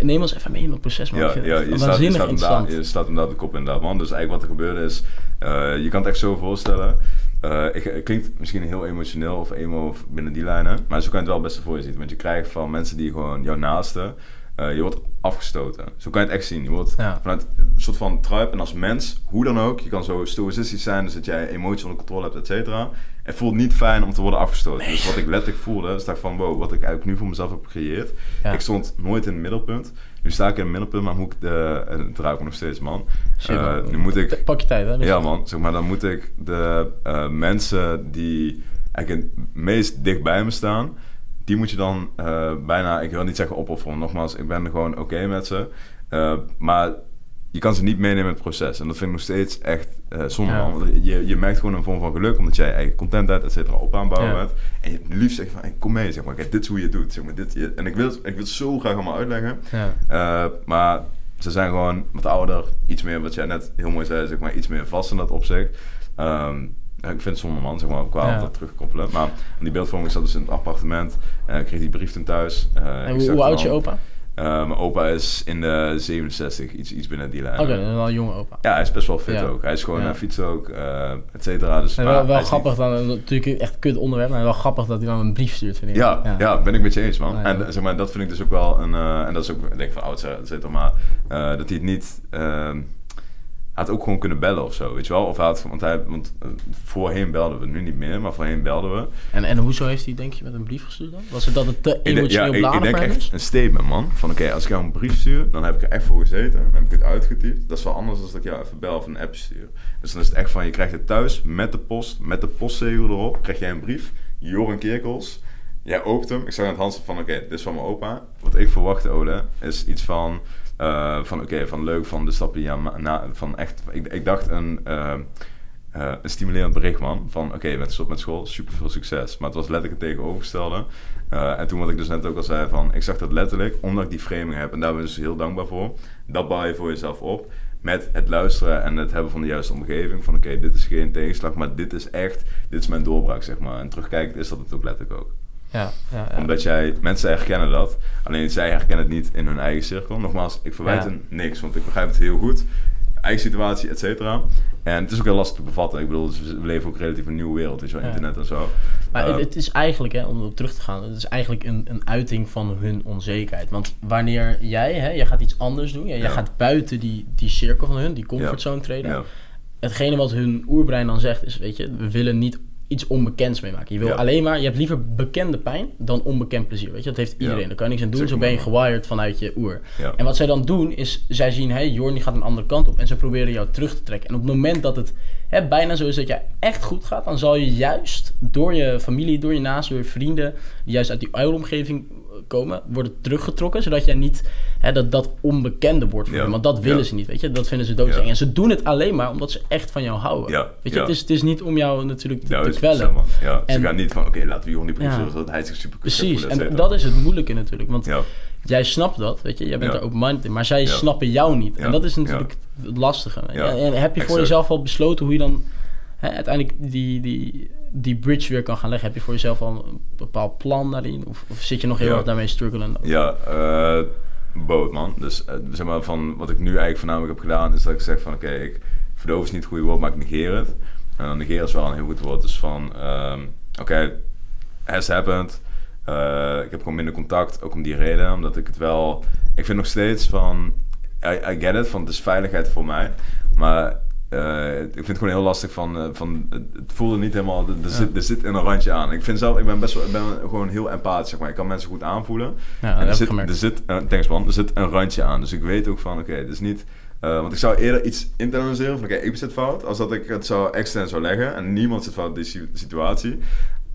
Neem ons even mee in dat proces, man. Ja, ja je, staat, je, waanzinnig staat inderdaad, je staat inderdaad de kop inderdaad, man. Dus eigenlijk wat er gebeurde is, eh, je kan het echt zo voorstellen. Eh, ik, het klinkt misschien heel emotioneel of emo of binnen die lijnen, maar zo kan je het wel best voor je zien. Want je krijgt van mensen die gewoon jouw naaste, eh, je wordt afgestoten. Zo kan je het echt zien. Je wordt Ja. vanuit een soort van tribe en als mens, hoe dan ook, je kan zo stoïcistisch zijn, dus dat jij emoties onder controle hebt, et cetera. Het voelt niet fijn om te worden afgestoten. Dus wat ik letterlijk voelde, is dat ik van wow, wat ik eigenlijk nu voor mezelf heb gecreëerd. Ja. Ik stond nooit in het middelpunt. Nu sta ik in het middelpunt, maar moet ik de, en het ruikt me nog steeds, man. Shit, Eh, nu moet ik, Pak je tijd, hè? Ja man, zeg maar, dan moet ik de eh, mensen die eigenlijk het meest dicht bij me staan, die moet je dan eh, bijna, ik wil niet zeggen opofferen, nogmaals, ik ben er gewoon oké met ze. Eh, maar je kan ze niet meenemen in het proces. En dat vind ik nog steeds echt eh zonde, Ja. Want je, je merkt gewoon een vorm van geluk, omdat jij je eigen contentheid, et cetera, op aanbouwen Ja. bent. En je liefst zegt van, hey, kom mee, zeg maar. Kijk, dit is hoe je het doet. Zeg maar, dit, je- en ik wil, het, ik wil het zo graag allemaal uitleggen. Ja. Maar ze zijn gewoon wat ouder, iets meer, wat jij net heel mooi zei, zeg maar, iets meer vast in dat opzicht. Ehm, ik vind het zonde man, zeg maar, qua Ja. dat terugkoppelen. Maar die beeldvorming zat dus in het appartement. en ik kreeg die brief toen thuis. Eh, En ik hoe, oud is je al- opa? Eh, mijn opa is in de 67, iets, iets binnen die lijn. Oké, wel een jonge opa. Ja, hij is best wel fit Ja. ook. Hij is gewoon Ja. een fiets ook, eh et cetera. Dus, En wel, wel grappig niet- dan, natuurlijk echt kut onderwerp, maar wel grappig dat hij dan een brief stuurt, vind ik. Ja, ja. ben ik met je eens, man. Ja. En eh, zeg maar, dat vind ik dus ook wel een... eh, en dat is ook, ik denk van oud, et cetera, maar eh, dat hij het niet... ehm, had ook gewoon kunnen bellen of zo, weet je wel? Of hij had, want hij, want eh, voorheen belden we, nu niet meer, maar voorheen belden we. En, en hoezo heeft hij, denk je, met een brief gestuurd dan? Was het dat het te emotioneel ja, ik, denk is? echt een statement, man. Van oké, als ik jou een brief stuur, dan heb ik er echt voor gezeten. Dan heb ik het uitgetypt. Dat is wel anders dan dat ik jou even bel of een app stuur. Dus dan is het echt van, je krijgt het thuis met de post, met de postzegel erop. Krijg jij een brief, Joran Kerkels. Jij opent hem. Ik zag aan het hand van, oké, dit is van mijn opa. Wat ik verwachtte, Ole, is iets van... eh, van oké, van leuk, van de stappen die na, van echt, ik, ik dacht een, eh, eh, een stimulerend bericht, man. Van oké, je bent gestopt met school, super veel succes. Maar het was letterlijk het tegenovergestelde. En toen wat ik dus net ook al zei, van ik zag dat letterlijk, omdat ik die framing heb, en daar ben ik dus heel dankbaar voor. Dat bouw je voor jezelf op. Met het luisteren en het hebben van de juiste omgeving. Van oké, dit is geen tegenslag, maar dit is echt, dit is mijn doorbraak, zeg maar. En terugkijkend is dat het ook letterlijk ook. Ja, ja, ja. Omdat jij, mensen herkennen dat. Alleen zij herkennen het niet in hun eigen cirkel. Nogmaals, ik verwijt hen niks, want ik begrijp het heel goed. Eigen situatie, et cetera. En het is ook heel lastig te bevatten. Ik bedoel, we leven ook relatief een nieuwe wereld, je wel, internet en zo. Maar het, Eh, het is eigenlijk, hè, om erop terug te gaan, het is eigenlijk een, een uiting van hun onzekerheid. Want wanneer jij, hè, jij gaat iets anders doen, ja, jij Ja. gaat buiten die, die cirkel van hun, die comfortzone treden. Hetgene wat hun oerbrein dan zegt is, weet je, we willen niet iets onbekends meemaken. Je wil Ja. alleen maar, je hebt liever bekende pijn dan onbekend plezier. Weet je, dat heeft iedereen. Ja. Daar kan je niks aan doen, zo ben je gewired vanuit je oer. Ja. En wat zij dan doen is, zij zien, hé, hey, Jorn gaat een andere kant op en ze proberen jou terug te trekken. En op het moment dat het hè, bijna zo is dat jij echt goed gaat, dan zal je juist door je familie, door je naasten, door je vrienden, die juist uit die uilomgeving komen, worden teruggetrokken, zodat jij niet hè, dat, dat onbekende wordt voor Ja. je. Want dat willen Ja. ze niet, weet je. Dat vinden ze doodseng. Ja. En ze doen het alleen maar omdat ze echt van jou houden. Ja. Weet je, het, is, het is niet om jou natuurlijk te, te is kwellen. Ja, ze gaan niet van, oké, laten we Jorn niet produceren, zodat hij zich super Precies, en dat is het moeilijke natuurlijk. Want Ja, jij snapt dat, weet je, jij bent er open-minded in, maar zij snappen jou niet. En dat is natuurlijk het lastige. En, en heb je voor Exact. jezelf al besloten hoe je dan hè, uiteindelijk die, die, die bridge weer kan gaan leggen? Heb je voor jezelf al een bepaald plan daarin? Of, of zit je nog heel Ja. erg daarmee struggelen? ja eh boot, man. Dus eh, zeg maar, van wat ik nu eigenlijk voornamelijk heb gedaan, is dat ik zeg van, oké, ik verdoof is niet het goede woord, maar ik negeer het. En dan negeren is wel een heel goed woord. Dus van, ehm, oké, has happened. Eh, ik heb gewoon minder contact, ook om die reden. Omdat ik het wel... Ik vind nog steeds van... I, I get it, van het is veiligheid voor mij. Maar eh, ik vind het gewoon heel lastig van... eh, van het voelde niet helemaal... Er, zit, er zit een randje aan. Ik vind zelf... Ik ben best wel... Ik ben gewoon heel empathisch, zeg maar. Ik kan mensen goed aanvoelen. Ja, en er zit, gemerkt. er zit, thanks man, er zit een randje aan. Dus ik weet ook van, oké, het is niet... eh, want ik zou eerder iets internaliseren van, oké, ik zit fout, als dat ik het zo extern zou leggen. En niemand zit fout in die si- situatie.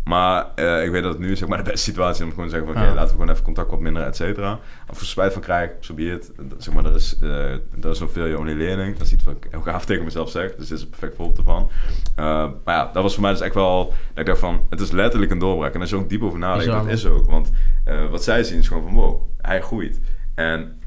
Maar eh, ik weet dat het nu zeg maar, de beste situatie is om gewoon te zeggen van, oké, laten we gewoon even contact wat minder, et cetera. Of er spijt van krijg, zo be it. Zeg maar, er is, eh er is nog veel je only learning. Dat is iets wat ik heel gaaf tegen mezelf zeg. Dus dit is een perfect voorbeeld ervan. Eh, maar ja, dat was voor mij dus echt wel, dat ik dacht van, het is letterlijk een doorbraak. En als je ook diep over nadenkt, dat is ook. Want eh, wat zij zien is gewoon van, wow, hij groeit. En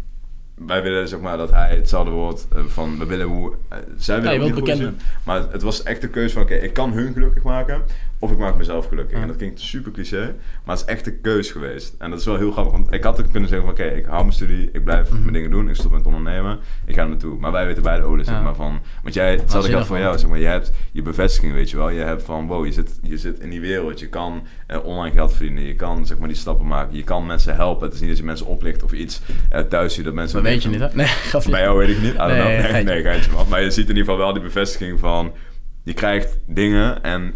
wij willen zeg maar dat hij hetzelfde wordt eh, van we willen hoe eh, zij willen niet groeien, maar het was echt de keuze van oké ik kan hun gelukkig maken of ik maak mezelf gelukkig en dat klinkt super cliché maar het is echt de keus geweest en dat is wel heel grappig want ik had ook kunnen zeggen van oké ik hou mijn studie ik blijf Mhm. mijn dingen doen ik stop met ondernemen ik ga er naartoe maar wij weten beide olie zeg maar van want jij hetzelfde Waanzinnig, geldt voor jou man. zeg maar je hebt je bevestiging weet je wel je hebt van wow je zit je zit in die wereld je kan eh, online geld verdienen je kan zeg maar die stappen maken je kan mensen helpen het is niet dat je mensen oplicht of iets eh, thuis ziet dat mensen Dat weet je niet, hè? Nee, (laughs) gaf bij jou weet ik niet. I don't Nee, know. (laughs) Nee, nee, geintje, man. Maar je ziet in ieder geval wel die bevestiging van... Je krijgt dingen en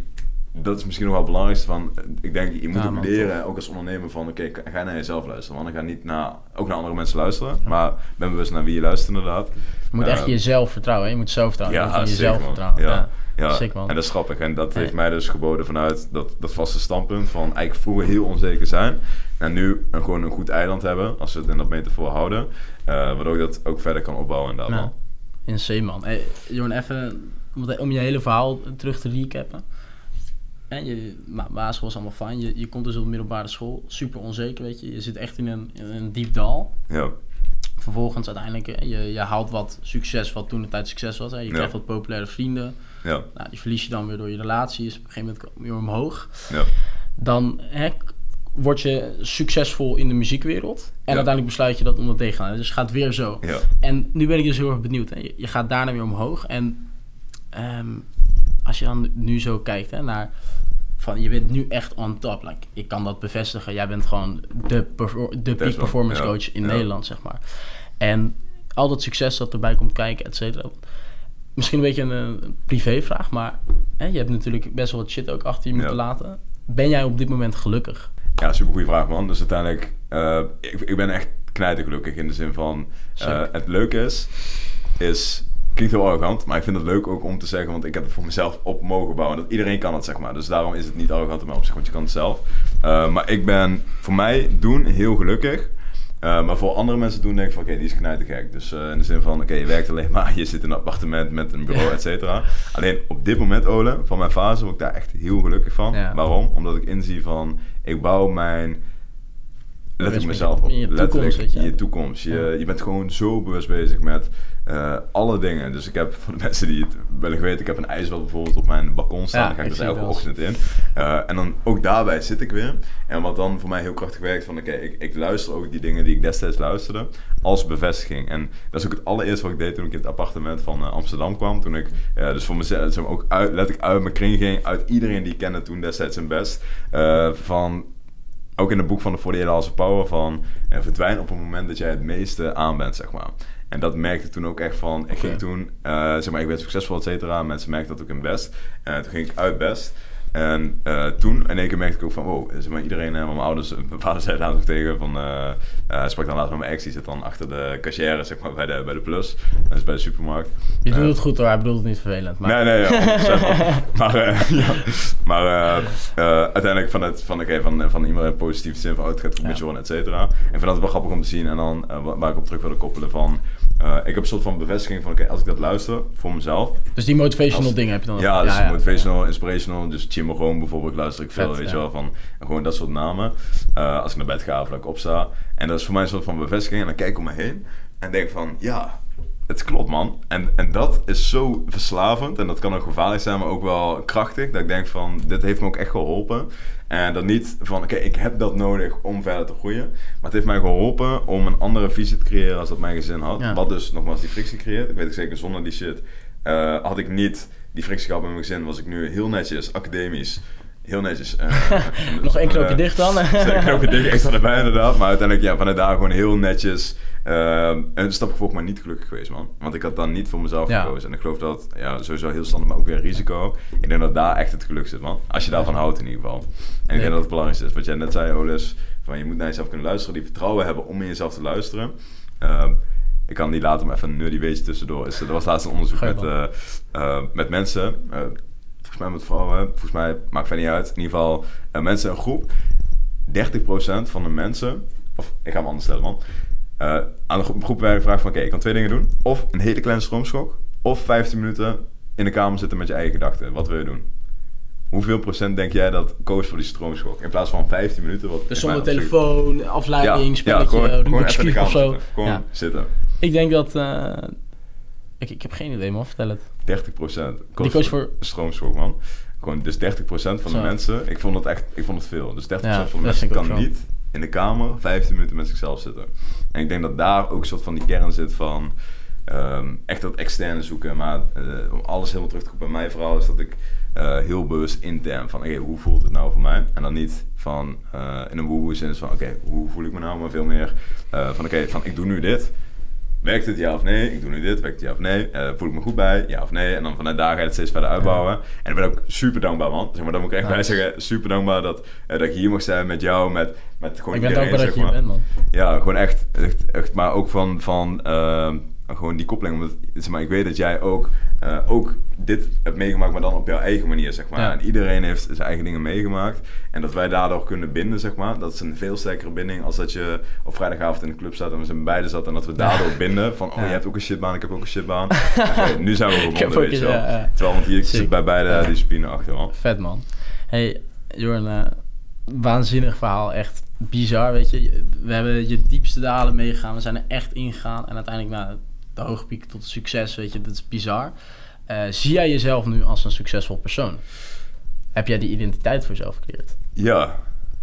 dat is misschien nog wel het belangrijkste van... Ik denk, je moet Ja, ook man, leren, ook als ondernemer, van... Oké, ga naar jezelf luisteren. Want dan ga niet naar, ook naar andere mensen luisteren. Maar ben bewust naar wie je luistert inderdaad. Je moet echt Eh, jezelf vertrouwen? Je moet zelfvertrouwen. ja, je moet jezelf man. vertrouwen. Ja. Ja. Sick, en dat is grappig. En dat heeft mij dus geboden vanuit dat, dat vaste standpunt van eigenlijk vroeger heel onzeker zijn. En nu een, gewoon een goed eiland hebben, als we het in dat metafoor houden. eh waardoor ik dat ook verder kan opbouwen inderdaad, Ja. man. Insane, man. Hey, Jorn, even om je hele verhaal terug te recappen. En je ma- basisschool is allemaal fijn. Je, je komt dus op de middelbare school. Super onzeker, weet je. Je zit echt in een, in een diep dal. Ja, Vervolgens uiteindelijk, je, je haalt wat succes, wat toen de tijd succes was. Hè. Je Ja. krijgt wat populaire vrienden. ja, Nou, die verlies je dan weer door je relaties. Op een gegeven moment kom je omhoog. ja. Dan hè, word je succesvol in de muziekwereld. En Ja. uiteindelijk besluit je dat om dat tegen te gaan. Dus het gaat weer zo. ja. En nu ben ik dus heel erg benieuwd. Hè. Je, je gaat daarna weer omhoog. En ehm, als je dan nu zo kijkt hè, naar... Van, je bent nu echt on top. Like, ik kan dat bevestigen. Jij bent gewoon de, perfor- de peak performance ja. coach in Ja. Nederland, zeg maar. En al dat succes dat erbij komt kijken, et cetera. Misschien een beetje een, een privévraag, maar hè, je hebt natuurlijk best wel wat shit ook achter je moeten Ja. laten. Ben jij op dit moment gelukkig? Ja, super goede vraag, man. Dus uiteindelijk, eh, ik, ik ben echt knijtergelukkig in de zin van, eh, het leuke is, is, klinkt heel arrogant, maar ik vind het leuk ook om te zeggen, want ik heb het voor mezelf op mogen bouwen. Dat iedereen kan het, zeg maar. Dus daarom is het niet arrogant mijn opzicht, want je kan het zelf. Eh, maar ik ben voor mij doen heel gelukkig. Eh, maar voor andere mensen doen denk ik van, oké, die is knijtergek. Dus eh, in de zin van, oké, je werkt alleen maar, (laughs) je zit in een appartement met een bureau, et cetera. Alleen op dit moment, Ole, van mijn fase, word ik daar echt heel gelukkig van. Ja. Waarom? Omdat ik inzie van, ik bouw mijn letterlijk mezelf op. je toekomst, letterlijk weet je. toekomst. Je, bent gewoon zo bewust bezig met eh, alle dingen. Dus ik heb, (laughs) voor de mensen die het willen weten, ik heb een ijsbad bijvoorbeeld op mijn balkon staan. Ja, Daar ga ik ik dus elke ochtend in. Eh, en dan ook daarbij zit ik weer. En wat dan voor mij heel krachtig werkt, van oké, ik, ik luister ook die dingen die ik destijds luisterde, als bevestiging. En dat is ook het allereerste wat ik deed toen ik in het appartement van eh, Amsterdam kwam. Toen ik dus voor mezelf zeg maar, ook uit, letterlijk uit mijn kring ging, uit iedereen die ik kende toen destijds een best. van ook in het boek van de voordelen als power van eh, verdwijn op het moment dat jij het meeste aan bent, zeg maar. En dat merkte ik toen ook echt van. Ik ging toen, eh, zeg maar, ik werd succesvol, et cetera. Mensen merkten dat ook in best. En toen ging ik uit best. En eh, toen in één keer merkte ik ook van, wow, zeg maar, iedereen, eh, mijn ouders, mijn vader zei daar ook tegen van, eh eh, hij sprak dan laatst met mijn ex, die zit dan achter de cashier, zeg maar, bij de, bij de Plus. Dat is bij de supermarkt. Je doet Eh, het goed hoor, hij bedoelt het niet vervelend. Maar... Nee, nee, ja, 100%. (laughs) maar eh, (laughs) ja. maar eh, eh, uiteindelijk van, het, van, oké, van, van iemand een positieve zin van, oh, het gaat goed met. Jordan, et cetera. En ik vind dat wel grappig om te zien. En dan, eh, wa- waar ik op terug wilde koppelen van, eh, ik heb een soort van bevestiging van, oké, als ik dat luister voor mezelf. Dus die motivational Als- dingen heb je dan Ja, dus motivational, inspirational, dus Jim Rohn bijvoorbeeld luister ik veel, Vet, weet ja. je wel, van gewoon dat soort namen. Eh, als ik naar bed ga of dat ik opsta. En dat is voor mij een soort van bevestiging. En dan kijk ik om me heen en denk van, ja, het klopt man. En, en dat is zo verslavend en dat kan ook gevaarlijk zijn, maar ook wel krachtig. Dat ik denk van, dit heeft me ook echt geholpen. En dat niet van, oké, ik heb dat nodig om verder te groeien. Maar het heeft mij geholpen om een andere visie te creëren als dat mijn gezin had. Ja. Wat dus nogmaals die frictie creëert. Ik weet zeker, zonder die shit eh, had ik niet die frictie gehad met mijn gezin. Was ik nu heel netjes, academisch. Heel netjes. eh, (laughs) Nog één knoopje eh, dicht dan. (laughs) Een knoopje dicht extra erbij inderdaad. Maar uiteindelijk, ja, vanuit daar gewoon heel netjes. eh, een stap gevolgd, maar niet gelukkig geweest, man. Want ik had dan niet voor mezelf Ja. gekozen. En ik geloof dat, ja, sowieso heel standaard, maar ook weer risico. Ik denk dat daar echt het geluk zit, man. Als je daarvan houdt in ieder geval. En ik denk dat het belangrijkste is. Wat jij net zei, Olis. Van je moet naar jezelf kunnen luisteren. Die vertrouwen hebben om in jezelf te luisteren. Ehm, ik kan die later maar even een nerdy weetje tussendoor. Is, er was laatst een onderzoek met, eh, eh, met mensen. Eh, volgens mij met vrouwen. Volgens mij maakt verder niet uit. In ieder geval eh, mensen een groep. 30% van de mensen, of ik ga hem anders stellen man, eh, aan de groep, groep werden gevraagd van oké, ik kan twee dingen doen. Of een hele kleine stroomschok, of 15 minuten in de kamer zitten met je eigen gedachten. Wat wil je doen? Hoeveel procent denk jij dat koos voor die stroomschok? In plaats van 15 minuten. Wat Dus in zonder telefoon, afleiding, spelletje, gewoon, gewoon Rubik's even in de Cube of kamer zo. zitten. Gewoon Ja. zitten. Ik denk dat... eh, ik, ik heb geen idee man, vertel het. 30 procent. Die koos voor- stroomschok, man. Gewoon, dus 30 procent van Zo. de mensen, ik vond het echt, ik vond het veel. Dus 30 Ja, van de dat mensen kan niet in de kamer 15 minuten met zichzelf zitten. En ik denk dat daar ook een soort van die kern zit van ehm, echt dat externe zoeken. Maar eh, om alles helemaal terug te komen bij mijn verhaal is dat ik eh, heel bewust intern van, oké, hoe voelt het nou voor mij? En dan niet van eh, in een woehoe zin van, oké, hoe voel ik me nou? Maar veel meer van, oké, van ik doe nu dit. Werkt het ja of nee? Ik doe nu dit. Werkt het ja of nee? Eh, voel ik me goed bij? Ja of nee? En dan vanuit daar ga je het steeds verder uitbouwen. En ik ben ook super dankbaar, man. Zeg maar, dat moet ik echt bij zeggen. Super dankbaar dat, eh, dat ik hier mag zijn met jou, met, met gewoon Ik ben iedereen, dankbaar dat je hier bent man. Ja, gewoon echt, echt, echt maar ook van, van ehm, gewoon die koppeling. Omdat, zeg maar, ik weet dat jij ook, eh, ook dit hebt meegemaakt, maar dan op jouw eigen manier, zeg maar. Ja. En iedereen heeft zijn eigen dingen meegemaakt. En dat wij daardoor kunnen binden, zeg maar. Dat is een veel sterkere binding als dat je op vrijdagavond in de club staat en we zijn beide zat. En dat we daardoor binden van, oh, Ja. je hebt ook een shitbaan, ik heb ook een shitbaan. (laughs) Nu zijn we verbonden, weet je wel. Terwijl, want hier zit bij beide discipline achter, man. Vet man. Hey, Jorn, eh, waanzinnig verhaal. Echt bizar, weet je. We hebben je diepste dalen meegegaan. We zijn er echt ingegaan. En uiteindelijk naar de hoge piek tot het succes, weet je. Dat is bizar. Eh, zie jij jezelf nu als een succesvol persoon? Heb jij die identiteit voor jezelf gecreëerd? Ja,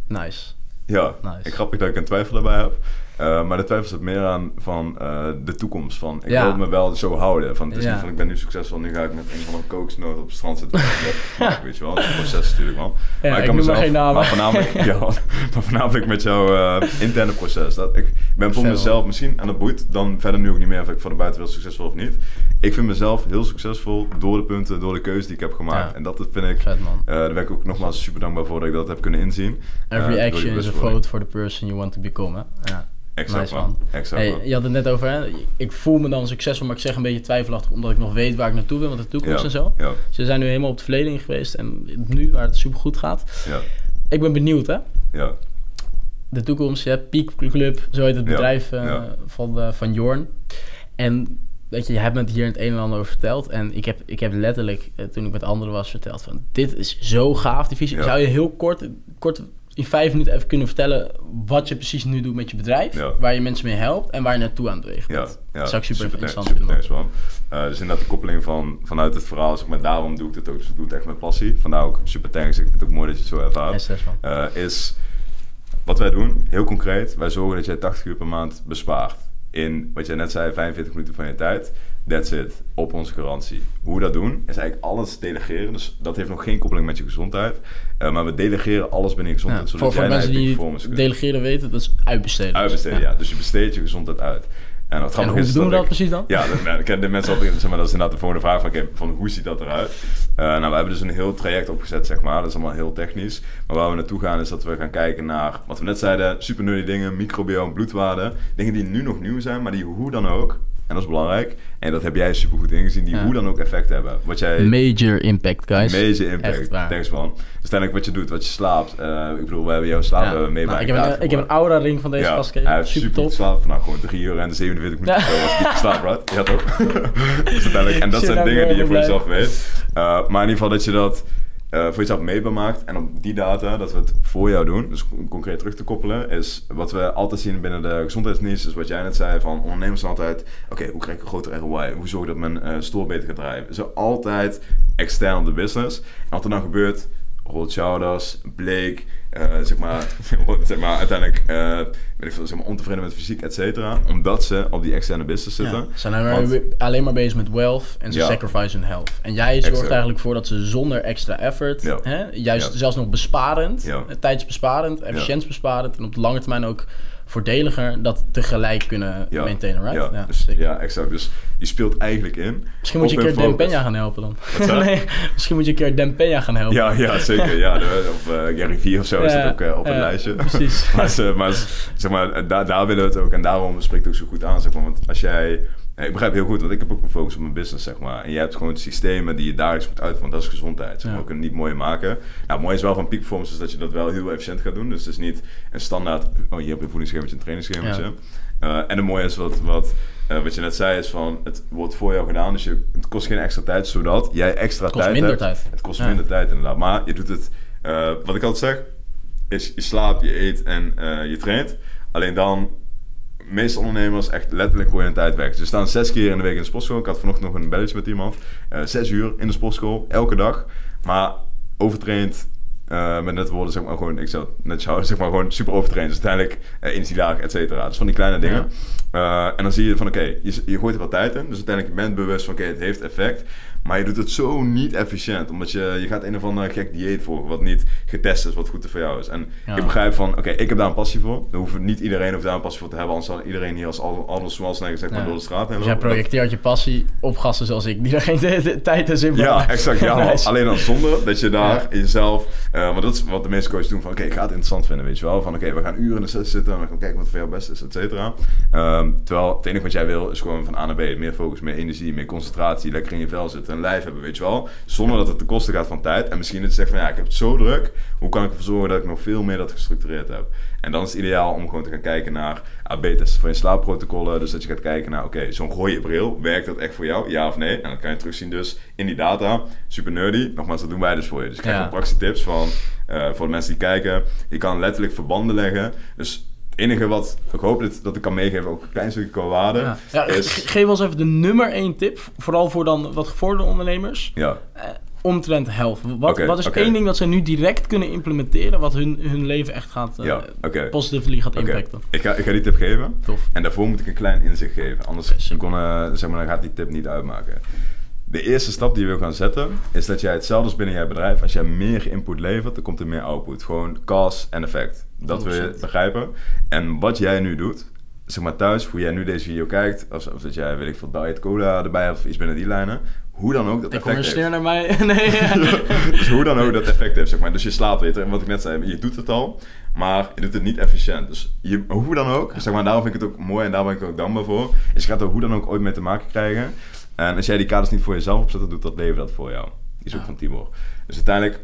Nice. Ja, Nice. ik grappig dat ik een twijfel daarbij heb. Eh, maar de twijfel zit meer aan van eh, de toekomst. Van, ik Ja. wil me wel zo houden. Van, het is Ja. niet van ik ben nu succesvol, nu ga ik met een van een kokosnoot op het strand zitten. (laughs) ja, weet je wel, het is een proces natuurlijk man. Ja, ik kan noem maar geen namen. Maar voornamelijk, (laughs) maar voornamelijk met jouw eh, interne proces. Dat, ik ben voor mezelf misschien, en dat boeit dan verder nu ook niet meer of ik voor de buitenwereld succesvol of niet. Ik vind mezelf heel succesvol door de punten, door de keuze die ik heb gemaakt. En dat vind ik, daar ben ik ook nogmaals super dankbaar voor dat ik dat heb kunnen inzien. Every action is a vote for the person you want to become. Hè? Ja. Exact Nice, man. Exact Hey, je had het net over, hè? ik voel me dan succesvol, maar ik zeg een beetje twijfelachtig omdat ik nog weet waar ik naartoe wil met de toekomst Ja, en zo. Ja, Dus we zijn nu helemaal op het verleden geweest en nu waar het super goed gaat. ja, Ik ben benieuwd hè, ja. de toekomst, je hebt Peak Club, zo heet het bedrijf eh, van, eh, van Jorn. En weet je, je hebt me het hier het een en ander over verteld en ik heb, ik heb letterlijk, eh, toen ik met anderen was, verteld van dit is zo gaaf die visie. Zou je heel kort, kort in vijf minuten even kunnen vertellen wat je precies nu doet met je bedrijf, Ja. waar je mensen mee helpt en waar je naartoe aan het bewegen Ja, bent. ja, dat zou ik super, interessant super vinden. man. Eh, dus inderdaad de koppeling van, vanuit het verhaal, zeg maar, daarom doe ik het ook. Dus ik doe het echt met passie. Vandaar ook super thanks. Ik vind het ook mooi dat je het zo ervaart. Eh, is wat wij doen, heel concreet. Wij zorgen dat jij 80 uur per maand bespaart. In wat jij net zei, 45 minuten van je tijd. That's it. Op onze garantie. Hoe we dat doen, is eigenlijk alles delegeren. Dus dat heeft nog geen koppeling met je gezondheid. Eh, maar we delegeren alles binnen je Ja, gezondheid. voor, zodat voor jij mensen die kunt. delegeren weten, dat is uitbesteden. Uitbesteden, ja. Dus je besteedt je gezondheid uit. En, wat En hoe is doen we dat ik- precies dan? ja, dat, de mensen altijd, zeg maar, dat is inderdaad de volgende vraag van, van hoe ziet dat eruit? Eh, nou, we hebben dus een heel traject opgezet, zeg maar. Dat is allemaal heel technisch. Maar waar we naartoe gaan is dat we gaan kijken naar, wat we net zeiden, super dingen, microbiome, bloedwaarden. Dingen die nu nog nieuw zijn, maar die hoe dan ook, en dat is belangrijk, en dat heb jij super goed ingezien, die Ja. hoe dan ook effect hebben. Wat jij... Major impact, guys. Major impact. Thanks man. Dus uiteindelijk wat je doet, wat je slaapt. eh, ik bedoel, we hebben jouw slaap Ja. mee Nou, ik, heb een, ik heb een aura ring van deze ja, gast hij heeft super, super top. slaap. Nou, gewoon 3 uur en 47 (laughs) minuten. Ja. Was die slaap, right? Ja, toch? (laughs) dus uiteindelijk, en dat Shit, zijn dingen die je voor jezelf weet. Uh, maar in ieder geval dat je dat uh, voor jezelf meetbaar maakt. En op die data, dat we het voor jou doen. Dus concreet terug te koppelen. Is wat we altijd zien binnen de gezondheidsdienst. Is wat jij net zei van ondernemers altijd... Oké, hoe krijg ik een grotere ROI? Hoe zorg ik dat mijn uh, store beter gaat draaien? Zo altijd extern op de business. En wat er dan gebeurt... Rolt Schouders, Blake, zeg, maar, (laughs) zeg maar uiteindelijk uh, weet ik veel, zeg maar, ontevreden met fysiek, et cetera. Omdat ze op die externe business zitten. Ja, ze zijn alleen maar, alleen maar bezig met wealth en ze Ja. sacrifice hun health. En jij zorgt Exact. eigenlijk voor dat ze zonder extra effort, Ja. hè, juist zelfs nog besparend, eh, tijdsbesparend, efficiëntiesbesparend en op de lange termijn ook voordeliger dat tegelijk kunnen Ja. maintainen, right? Ja, dus, zeker. ja, exact. Dus je speelt eigenlijk in. Misschien moet je een keer. Peña gaan helpen dan. (laughs) nee, misschien moet je een keer Dan Peña gaan helpen. Ja, ja, zeker. Ja, of uh, Gary Vee of zo is Ja, het ook uh, op ja, een lijstje. precies. (laughs) maar maar ze- zeg maar, daar, daar willen we het ook. En daarom spreekt het ook zo goed aan. Zeg maar. Want als jij... eh, Ik begrijp heel goed, want ik heb ook een focus op mijn business, zeg maar. En jij hebt gewoon systemen die je dagelijks moet uitvoeren. Dat is gezondheid. Zeg maar. Ja. We kunnen het niet mooi maken. Nou, het mooie is wel van peak performance is dat je dat wel heel efficiënt gaat doen. Dus het is niet een standaard... Oh, je een voedingsschemaatje, een trainingsschemaatje. Ja. Uh, en het mooie is wat, wat, uh, wat je net zei, is van het wordt voor jou gedaan. Dus je, het kost geen extra tijd, zodat jij extra Het kost tijd minder hebt. tijd. Het kost minder tijd inderdaad. Maar je doet het, uh, wat ik altijd zeg, is je slaapt, je eet en je traint. Alleen dan, meeste ondernemers echt letterlijk gewoon hun tijd weg. Ze staan zes keer in de week in de sportschool. Ik had vanochtend nog een belletje met iemand. Uh, zes uur in de sportschool, elke dag. Maar overtraind, uh, met net woorden, zeg maar gewoon, ik zou net houden, zeg maar gewoon super overtraind. Dus uiteindelijk uh, energielaag, et cetera. Dus van die kleine dingen. Ja. Uh, en dan zie je van, oké, okay, je, je gooit er wat tijd in. Dus uiteindelijk je bent bewust van, oké, okay, het heeft effect. Maar je doet het zo niet efficiënt. Omdat je, je gaat een of ander gek dieet volgen, wat niet getest is, wat goed voor jou is. En ja. ik begrijp van, oké, okay, ik heb daar een passie voor. Dan hoeft niet iedereen hoeft daar een passie voor te hebben. Anders zal iedereen hier als Arnold Schwarzenegger zeg maar ja. door de straat heen Dus jij projecteert je passie op gasten zoals ik, die er geen de, de, tijd en zin voor Ja, exact. Ja, (laughs) Nice. Alleen dan zonder dat je daar jezelf... Uh, want dat is wat de meeste coaches doen. Van oké, ik ga het interessant vinden, weet je wel. Van oké, we gaan uren in de sessie zitten. En we gaan kijken wat voor jou best is, et cetera. Um, terwijl het enige wat jij wil is gewoon van A naar B. Meer focus, meer energie, meer concentratie. Lekker in je vel zitten. Een lijf hebben, weet je wel. Zonder dat het ten koste gaat van tijd. En misschien dat je zegt van ja, ik heb het zo druk. Hoe kan ik ervoor zorgen dat ik nog veel meer dat gestructureerd heb? En dan is het ideaal om gewoon te gaan kijken naar AB-testen van je slaapprotocollen. Dus dat je gaat kijken naar, oké, okay, zo'n rode bril, werkt dat echt voor jou? Ja of nee? En dan kan je terugzien dus in die data. Super nerdy. Nogmaals, dat doen wij dus voor je. Dus ik krijg Ja. praktische tips van, uh, voor de mensen die kijken. Je kan letterlijk verbanden leggen. Dus het enige wat ik hoop dat, dat ik kan meegeven, ook een klein stukje qua waarde, Ja. Ja, is... ge- Geef ons even de nummer één tip, vooral voor dan wat gevorderde ondernemers. Ja, Eh, omtrent health. Wat, wat is één ding dat ze nu direct kunnen implementeren, wat hun, hun leven echt gaat uh, ja, positively gaat Oké, impacten? ik, ga, ik ga die tip geven. Tof. En daarvoor moet ik een klein inzicht geven. Anders kon, eh, zeg maar, dan gaat die tip niet uitmaken. De eerste stap die je wil gaan zetten, is dat jij hetzelfde als binnen jouw bedrijf. Als jij meer input levert, dan komt er meer output. Gewoon cause en effect. Dat wil je 100%. begrijpen. En wat jij nu doet, zeg maar thuis, hoe jij nu deze video kijkt, of, of dat jij, weet ik veel, diet cola erbij hebt of iets binnen die lijnen. Hoe dan ook dat Ik kom effect een heeft. sneer naar mij. (laughs) nee. (laughs) dus hoe dan ook dat effect heeft, zeg maar. Dus je slaapt, weet je, wat ik net zei, je doet het al, maar je doet het niet efficiënt. Dus je, hoe dan ook, zeg maar, daarom vind ik het ook mooi en daar ben ik ook dankbaar voor, is je gaat er hoe dan ook ooit mee te maken krijgen. En als jij die kaders niet voor jezelf opzet, dan doet dat leven dat voor jou. Die is ook Ja. van Tibor. Dus uiteindelijk,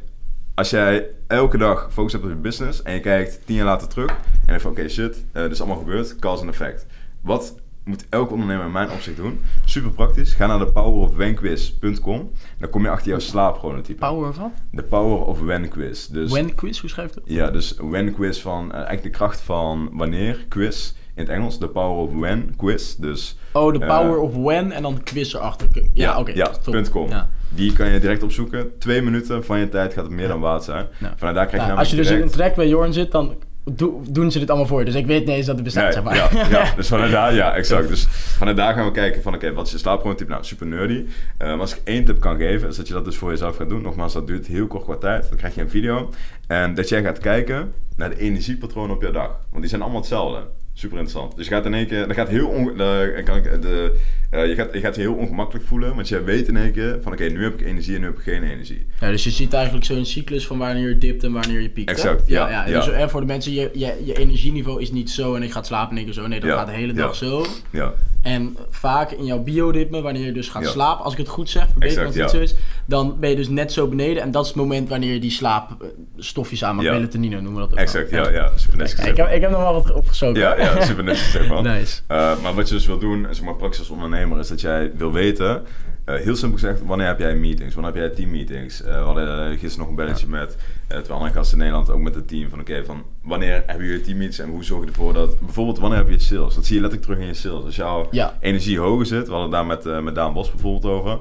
als jij elke dag focus hebt op je business en je kijkt tien jaar later terug en je denkt van oké shit, eh dit is allemaal gebeurd, cause en effect. Wat moet elke ondernemer in mijn opzicht doen. Super praktisch. Ga naar de powerofwenquiz.com. Dan kom je achter jouw slaapchronotype. Power van? De Power of When quiz. Dus, When quiz, hoe schrijft het? Ja, dus When quiz van, uh, eigenlijk de kracht van wanneer quiz in het Engels. De Power of When quiz. Dus, oh, de uh, Power of When en dan quiz erachter. Ja, ja oké. Okay, ja, .com. Ja. Die kan je direct opzoeken. Twee minuten van je tijd gaat het meer dan waard zijn. Ja. Vanuit daar krijg je nou, Als je dus in een track bij Jorn zit, dan do, doen ze dit allemaal voor je. Dus ik weet niet eens dat het bestaat, nee, zeg maar. Ja, ja, (laughs) dus vanuit daar, ja, exact. Dus vanuit daar gaan we kijken van, oké, okay, wat is je slaapchronotype? Nou, super nerdy. Uh, maar als ik één tip kan geven, is dat je dat dus voor jezelf gaat doen. Nogmaals, dat duurt heel kort qua tijd. Dan krijg je een video. En dat jij gaat kijken naar de energiepatronen op je dag. Want die zijn allemaal hetzelfde. Super interessant. Dus je gaat in één keer, dat gaat heel, on, de, kan ik, de, uh, je, gaat, je gaat je heel ongemakkelijk voelen, want je weet in één keer van oké, okay, nu heb ik energie en nu heb ik geen energie. Ja, dus je ziet eigenlijk zo'n cyclus van wanneer je dipt en wanneer je piekt. Exact, ja. ja, ja. Dus ja. voor de mensen, je, je, je energieniveau is niet zo en ik ga slapen en ik zo. Nee, dat gaat de hele dag zo. Ja. En vaak in jouw bioritme, wanneer je dus gaat slapen, als ik het goed zeg, verbeter als het zo is, dan ben je dus net zo beneden. En dat is het moment wanneer je die slaapstofjes aan maakt. Melatonine noemen we dat ook Exact, ja, ja. Super netjes ik, heb, ik heb nog wel wat opgezogen. Ja, ja super netjes gezegd man. (laughs) nice. Uh, maar wat je dus wil doen, zeg maar praktisch als ondernemer, is dat jij wil weten, uh, heel simpel gezegd, wanneer heb jij meetings? Wanneer heb jij teammeetings? Uh, we hadden gisteren nog een belletje ja. met uh, twee andere gasten in Nederland, ook met het team, van oké, okay, van wanneer hebben jullie teammeetings en hoe zorg je ervoor dat, bijvoorbeeld wanneer heb je sales? Dat zie je letterlijk terug in je sales. Als jouw ja. energie hoger zit, we hadden daar met, met Daan Bos bijvoorbeeld over,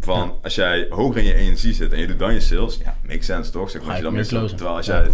van ja. als jij hoger in je energie zit en je doet dan je sales, ja, makes sense toch? Zeg maar, je dan meer terwijl als jij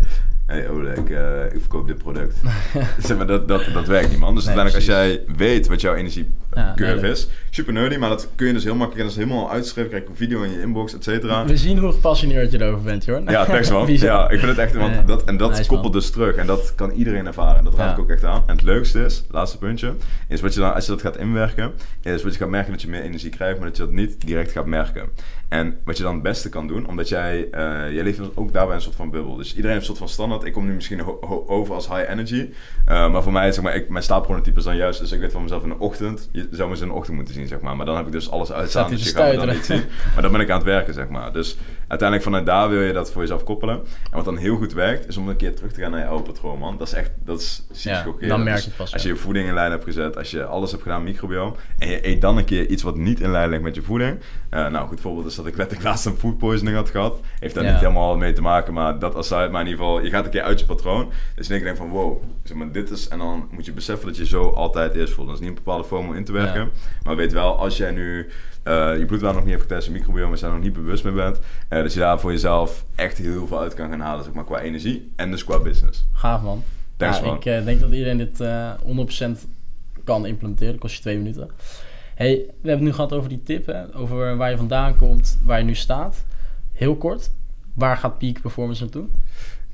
hey Ole, ik, uh, ik verkoop dit product. (laughs) zeg maar, dat, dat, dat werkt niet man. Dus nee, uiteindelijk precies. als jij weet wat jouw energiecurve ja, is, super nerdy, maar dat kun je dus heel makkelijk, en dat is helemaal uitgeschreven, krijg je een video in je inbox, et cetera. We zien hoe gepassioneerd je erover bent, hoor. Ja, thanks man. (laughs) ja, ik vind het echt, want nee, dat, en dat nice, koppelt man. dus terug en dat kan iedereen ervaren en dat raad ik ook echt aan. En het leukste is, laatste puntje, is wat je dan, als je dat gaat inwerken, is wat je gaat merken dat je meer energie krijgt, maar dat je dat niet direct gaat merken. En wat je dan het beste kan doen, omdat jij, uh, jij leeft ook daarbij een soort van bubbel. Dus iedereen heeft een soort van standaard. Ik kom nu misschien over als high energy. Uh, maar voor mij, zeg maar, ik, mijn slaapchronotype is dan juist, dus ik weet van mezelf in de ochtend, je zou me eens in de ochtend moeten zien, zeg maar. Maar dan heb ik dus alles uitstaan, dus je gaat me dan niet zien. Maar dan ben ik aan het werken, zeg maar. Dus uiteindelijk vanuit daar wil je dat voor jezelf koppelen. En wat dan heel goed werkt, is om een keer terug te gaan naar je oude patroon, man. Dat is echt, dat is ja, dan merk je het pas. Als je je voeding in lijn hebt gezet, als je alles hebt gedaan, microbiome, en je eet dan een keer iets wat niet in lijn ligt met je voeding. Uh, nou, goed voorbeeld is dat ik letterlijk laatst een food poisoning had gehad. Heeft daar ja. niet helemaal mee te maken, maar dat als maar in ieder geval, je gaat een keer uit je patroon. Dus dan denk ik van, wow, zeg maar, dit is, en dan moet je beseffen dat je zo altijd eerst voelt. Dat is niet een bepaalde vorm om in te werken, ja. maar weet wel, als jij nu uh, je bloedwaarde nog niet hebt getest, je microbiome is daar nog niet bewust mee bent, uh, dat je daar voor jezelf echt heel veel uit kan gaan halen, zeg maar, qua energie en dus qua business. Gaaf man. Thanks, ja, man. Ik uh, denk dat iedereen dit 100% kan implementeren, kost je twee minuten. Hey, we hebben het nu gehad over die tip, hè? over waar je vandaan komt, waar je nu staat. Heel kort, waar gaat Peak Performance naartoe?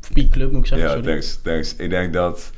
Of Peak Club moet ik zeggen, Ja, sorry. thanks, thanks. Ik denk dat,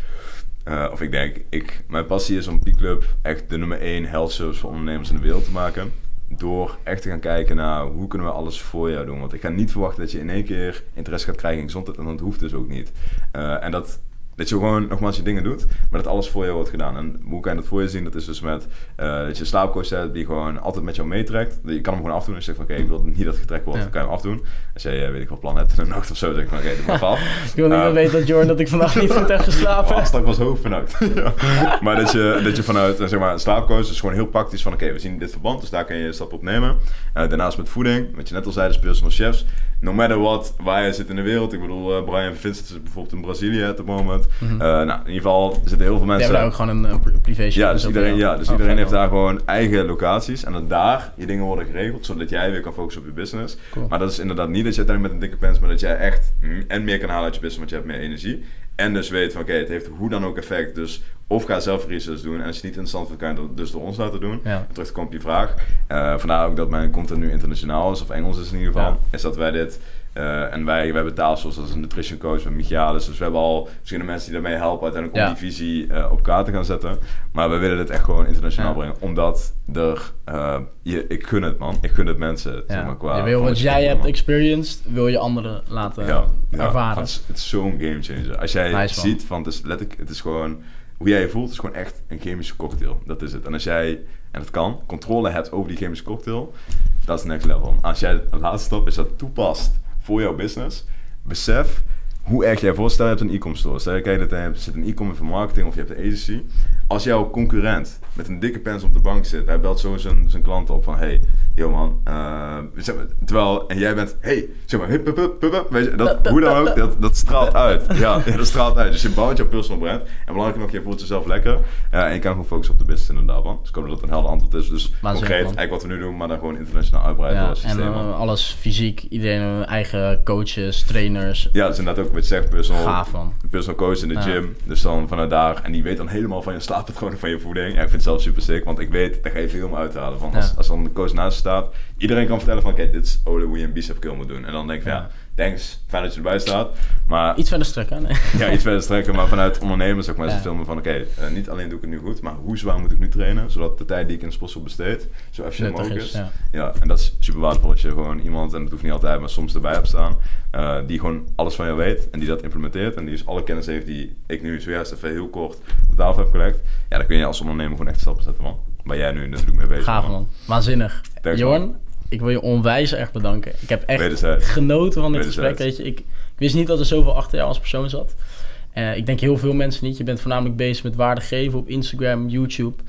uh, of ik denk, ik, mijn passie is om Peak Club echt de nummer 1 health service voor ondernemers in de wereld te maken. Door echt te gaan kijken naar hoe kunnen we alles voor jou doen. Want ik ga niet verwachten dat je in één keer interesse gaat krijgen in gezondheid. En dat hoeft dus ook niet. Uh, en dat dat je gewoon nogmaals je dingen doet, maar dat alles voor je wordt gedaan. En hoe kan je dat voor je zien? Dat is dus met uh, dat je een slaapcoach hebt die gewoon altijd met jou meetrekt. Je kan hem gewoon afdoen. Als je zegt van oké, okay, ik wil niet dat getrekt wordt, ja. dan kan je hem afdoen. Als jij, uh, weet ik wel, plan hebt in de nacht of zo, dan zeg ik van oké, okay, doe maar af. (laughs) ik wil niet uh, weten dat Jorn dat ik vannacht niet goed heb (laughs) geslapen. Oh, straks was hoofd vannacht. (laughs) ja. Maar dat je, dat je vanuit, zeg maar, een slaapcoach is gewoon heel praktisch van oké, okay, we zien dit verband, dus daar kan je een stap op nemen. daarnaast met voeding, wat je net al zei, de personal chefs. No matter what, waar je zit in de wereld. Ik bedoel, Brian Vincent is bijvoorbeeld in Brazilië op het moment. Mm -hmm. nou, in ieder geval zitten heel veel mensen... Die hebben daar ook gewoon een, een privé Ja, dus iedereen, ja, dus oh, iedereen heeft daar gewoon eigen locaties. En dat daar je dingen worden geregeld, zodat jij weer kan focussen op je business. Cool. Maar dat is inderdaad niet dat je uiteindelijk met een dikke pens, maar dat jij echt en meer kan halen uit je business, want je hebt meer energie. En dus weet van oké, okay, het heeft hoe dan ook effect. Dus of ga zelf research doen. En als je niet interessant vindt, kan je dat dus door ons laten doen. Ja. Terug op je vraag. Uh, vandaar ook dat mijn content nu internationaal is, of Engels is in ieder geval. Ja. Is dat wij dit... Uh, en wij, wij hebben tafels als een nutrition coach met Michaelis. Dus we hebben al verschillende mensen die daarmee helpen uiteindelijk om Ja. die visie uh, op kaart te gaan zetten. Maar we willen dit echt gewoon internationaal Ja. brengen. Omdat er... uh, je, ik gun het man. Ik gun het mensen. Zeg maar, qua, je wil wat jij hebt man. experienced, wil je anderen laten ervaren. Het is, het zo'n game changer. Als jij Nice, ziet van het is letterlijk, het is gewoon hoe jij je voelt, is gewoon echt een chemische cocktail. Dat is het. En als jij, en dat kan, controle hebt over die chemische cocktail, dat is next level. Als jij de laatste stap is dat toepast voor jouw business, besef hoe erg jij voorstelt, je hebt een e-commerce store. Stel je kijkt dat je zit een e-commerce voor marketing of je hebt een agency. Als jouw concurrent met een dikke pens op de bank zit, hij belt zo zijn, zijn klant op van, hey, yo man, eh, zeg maar, terwijl, en jij bent, hey, zeg maar, hup, hup, hup, hup, hup, weet je, dat, hoe dan ook, dat, dat straalt uit. (laughs) Ja, dat straalt uit. Dus je bouwt jouw personal brand. En belangrijk nog, je voelt jezelf lekker. Ja, en je kan gewoon focussen op de business inderdaad, man. Dus ik hoop dat dat een helder antwoord is. Dus Waanzinnig, concreet, eigenlijk wat we nu doen, maar dan gewoon internationaal uitbreiden Ja, en eh, alles fysiek, iedereen eigen coaches, trainers. Ja, dat is inderdaad ook wat je zegt, personal, Gaaf man. personal coach in de Ja. gym. Dus dan vanuit daar. En die weet dan helemaal van je slaappatroon van je voeding. Ja, ik vind het zelf super sick, want ik weet, daar ga je veel meer uithalen. Want als, Ja. als dan de coach naast staat, iedereen kan vertellen van, oké, dit is Ole hoe je een bicep curl moet doen. En dan denk ik ja, thanks, fijn dat je erbij staat. Maar Iets verder strekken, nee. (laughs) ja, iets verder strekken, maar vanuit ondernemers ook Ja. filmen van, oké, eh, niet alleen doe ik het nu goed, maar hoe zwaar moet ik nu trainen, zodat de tijd die ik in de sportschool besteed, zo efficiënt mogelijk is, ja. Ja, en dat is super waardevol als je gewoon iemand, en dat hoeft niet altijd, maar soms erbij hebt staan, eh, die gewoon alles van jou weet en die dat implementeert en die dus alle kennis heeft die ik nu zojuist even heel kort op tafel heb gelegd. Ja, dan kun je als ondernemer gewoon echt stappen zetten, man. Waar jij nu natuurlijk mee bezig Gaaf bent. man. Waanzinnig. Jorn, man. Ik wil je onwijs erg bedanken. Ik heb echt Wederzijds. genoten van dit Wederzijds. gesprek. Weet je, ik, ik wist niet dat er zoveel achter jou als persoon zat. Eh, ik denk heel veel mensen niet. Je bent voornamelijk bezig met waarde geven op Instagram, YouTube.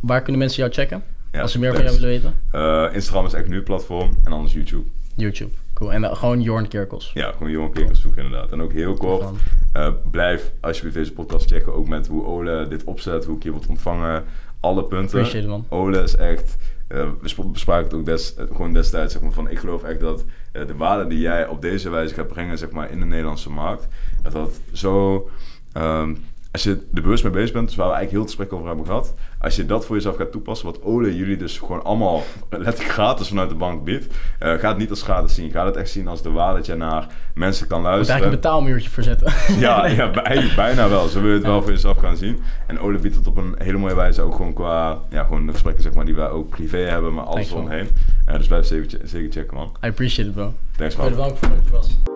Waar kunnen mensen jou checken? Ja, als ze meer van jou willen weten. Eh, Instagram is echt nu het platform en anders YouTube. YouTube. Cool. En dan gewoon Jorn Kerkels. Ja, gewoon Johan Kekers zoeken inderdaad. En ook heel kort, eh, blijf alsjeblieft deze podcast checken. Ook met hoe Ole dit opzet, hoe ik je wordt ontvangen. Alle punten. Appreciate it, man. Ole is echt, eh, we sp- bespraken het ook eh, gewoon destijds, zeg maar, van ik geloof echt dat eh, de waarde die jij op deze wijze gaat brengen, zeg maar, in de Nederlandse markt, dat dat zo, ehm, als je er bewust mee bezig bent, dus waar we eigenlijk heel het gesprek over hebben gehad, als je dat voor jezelf gaat toepassen, wat Ole jullie dus gewoon allemaal letterlijk gratis vanuit de bank biedt, eh, ga het niet als gratis zien. Ga het echt zien als de waarde dat je naar mensen kan Moet luisteren. eigenlijk een betaalmuurtje voor zetten. (laughs) Ja, ja eigenlijk bijna wel. Zo wil je het wel voor jezelf gaan zien. En Ole biedt het op een hele mooie wijze ook gewoon qua ja, gewoon de gesprekken zeg maar, die wij ook privé hebben, maar alles omheen. Eh, dus blijf zeker, zeker checken, man. I appreciate it, bro. Thanks, Ik man. bedanken voor dat je was.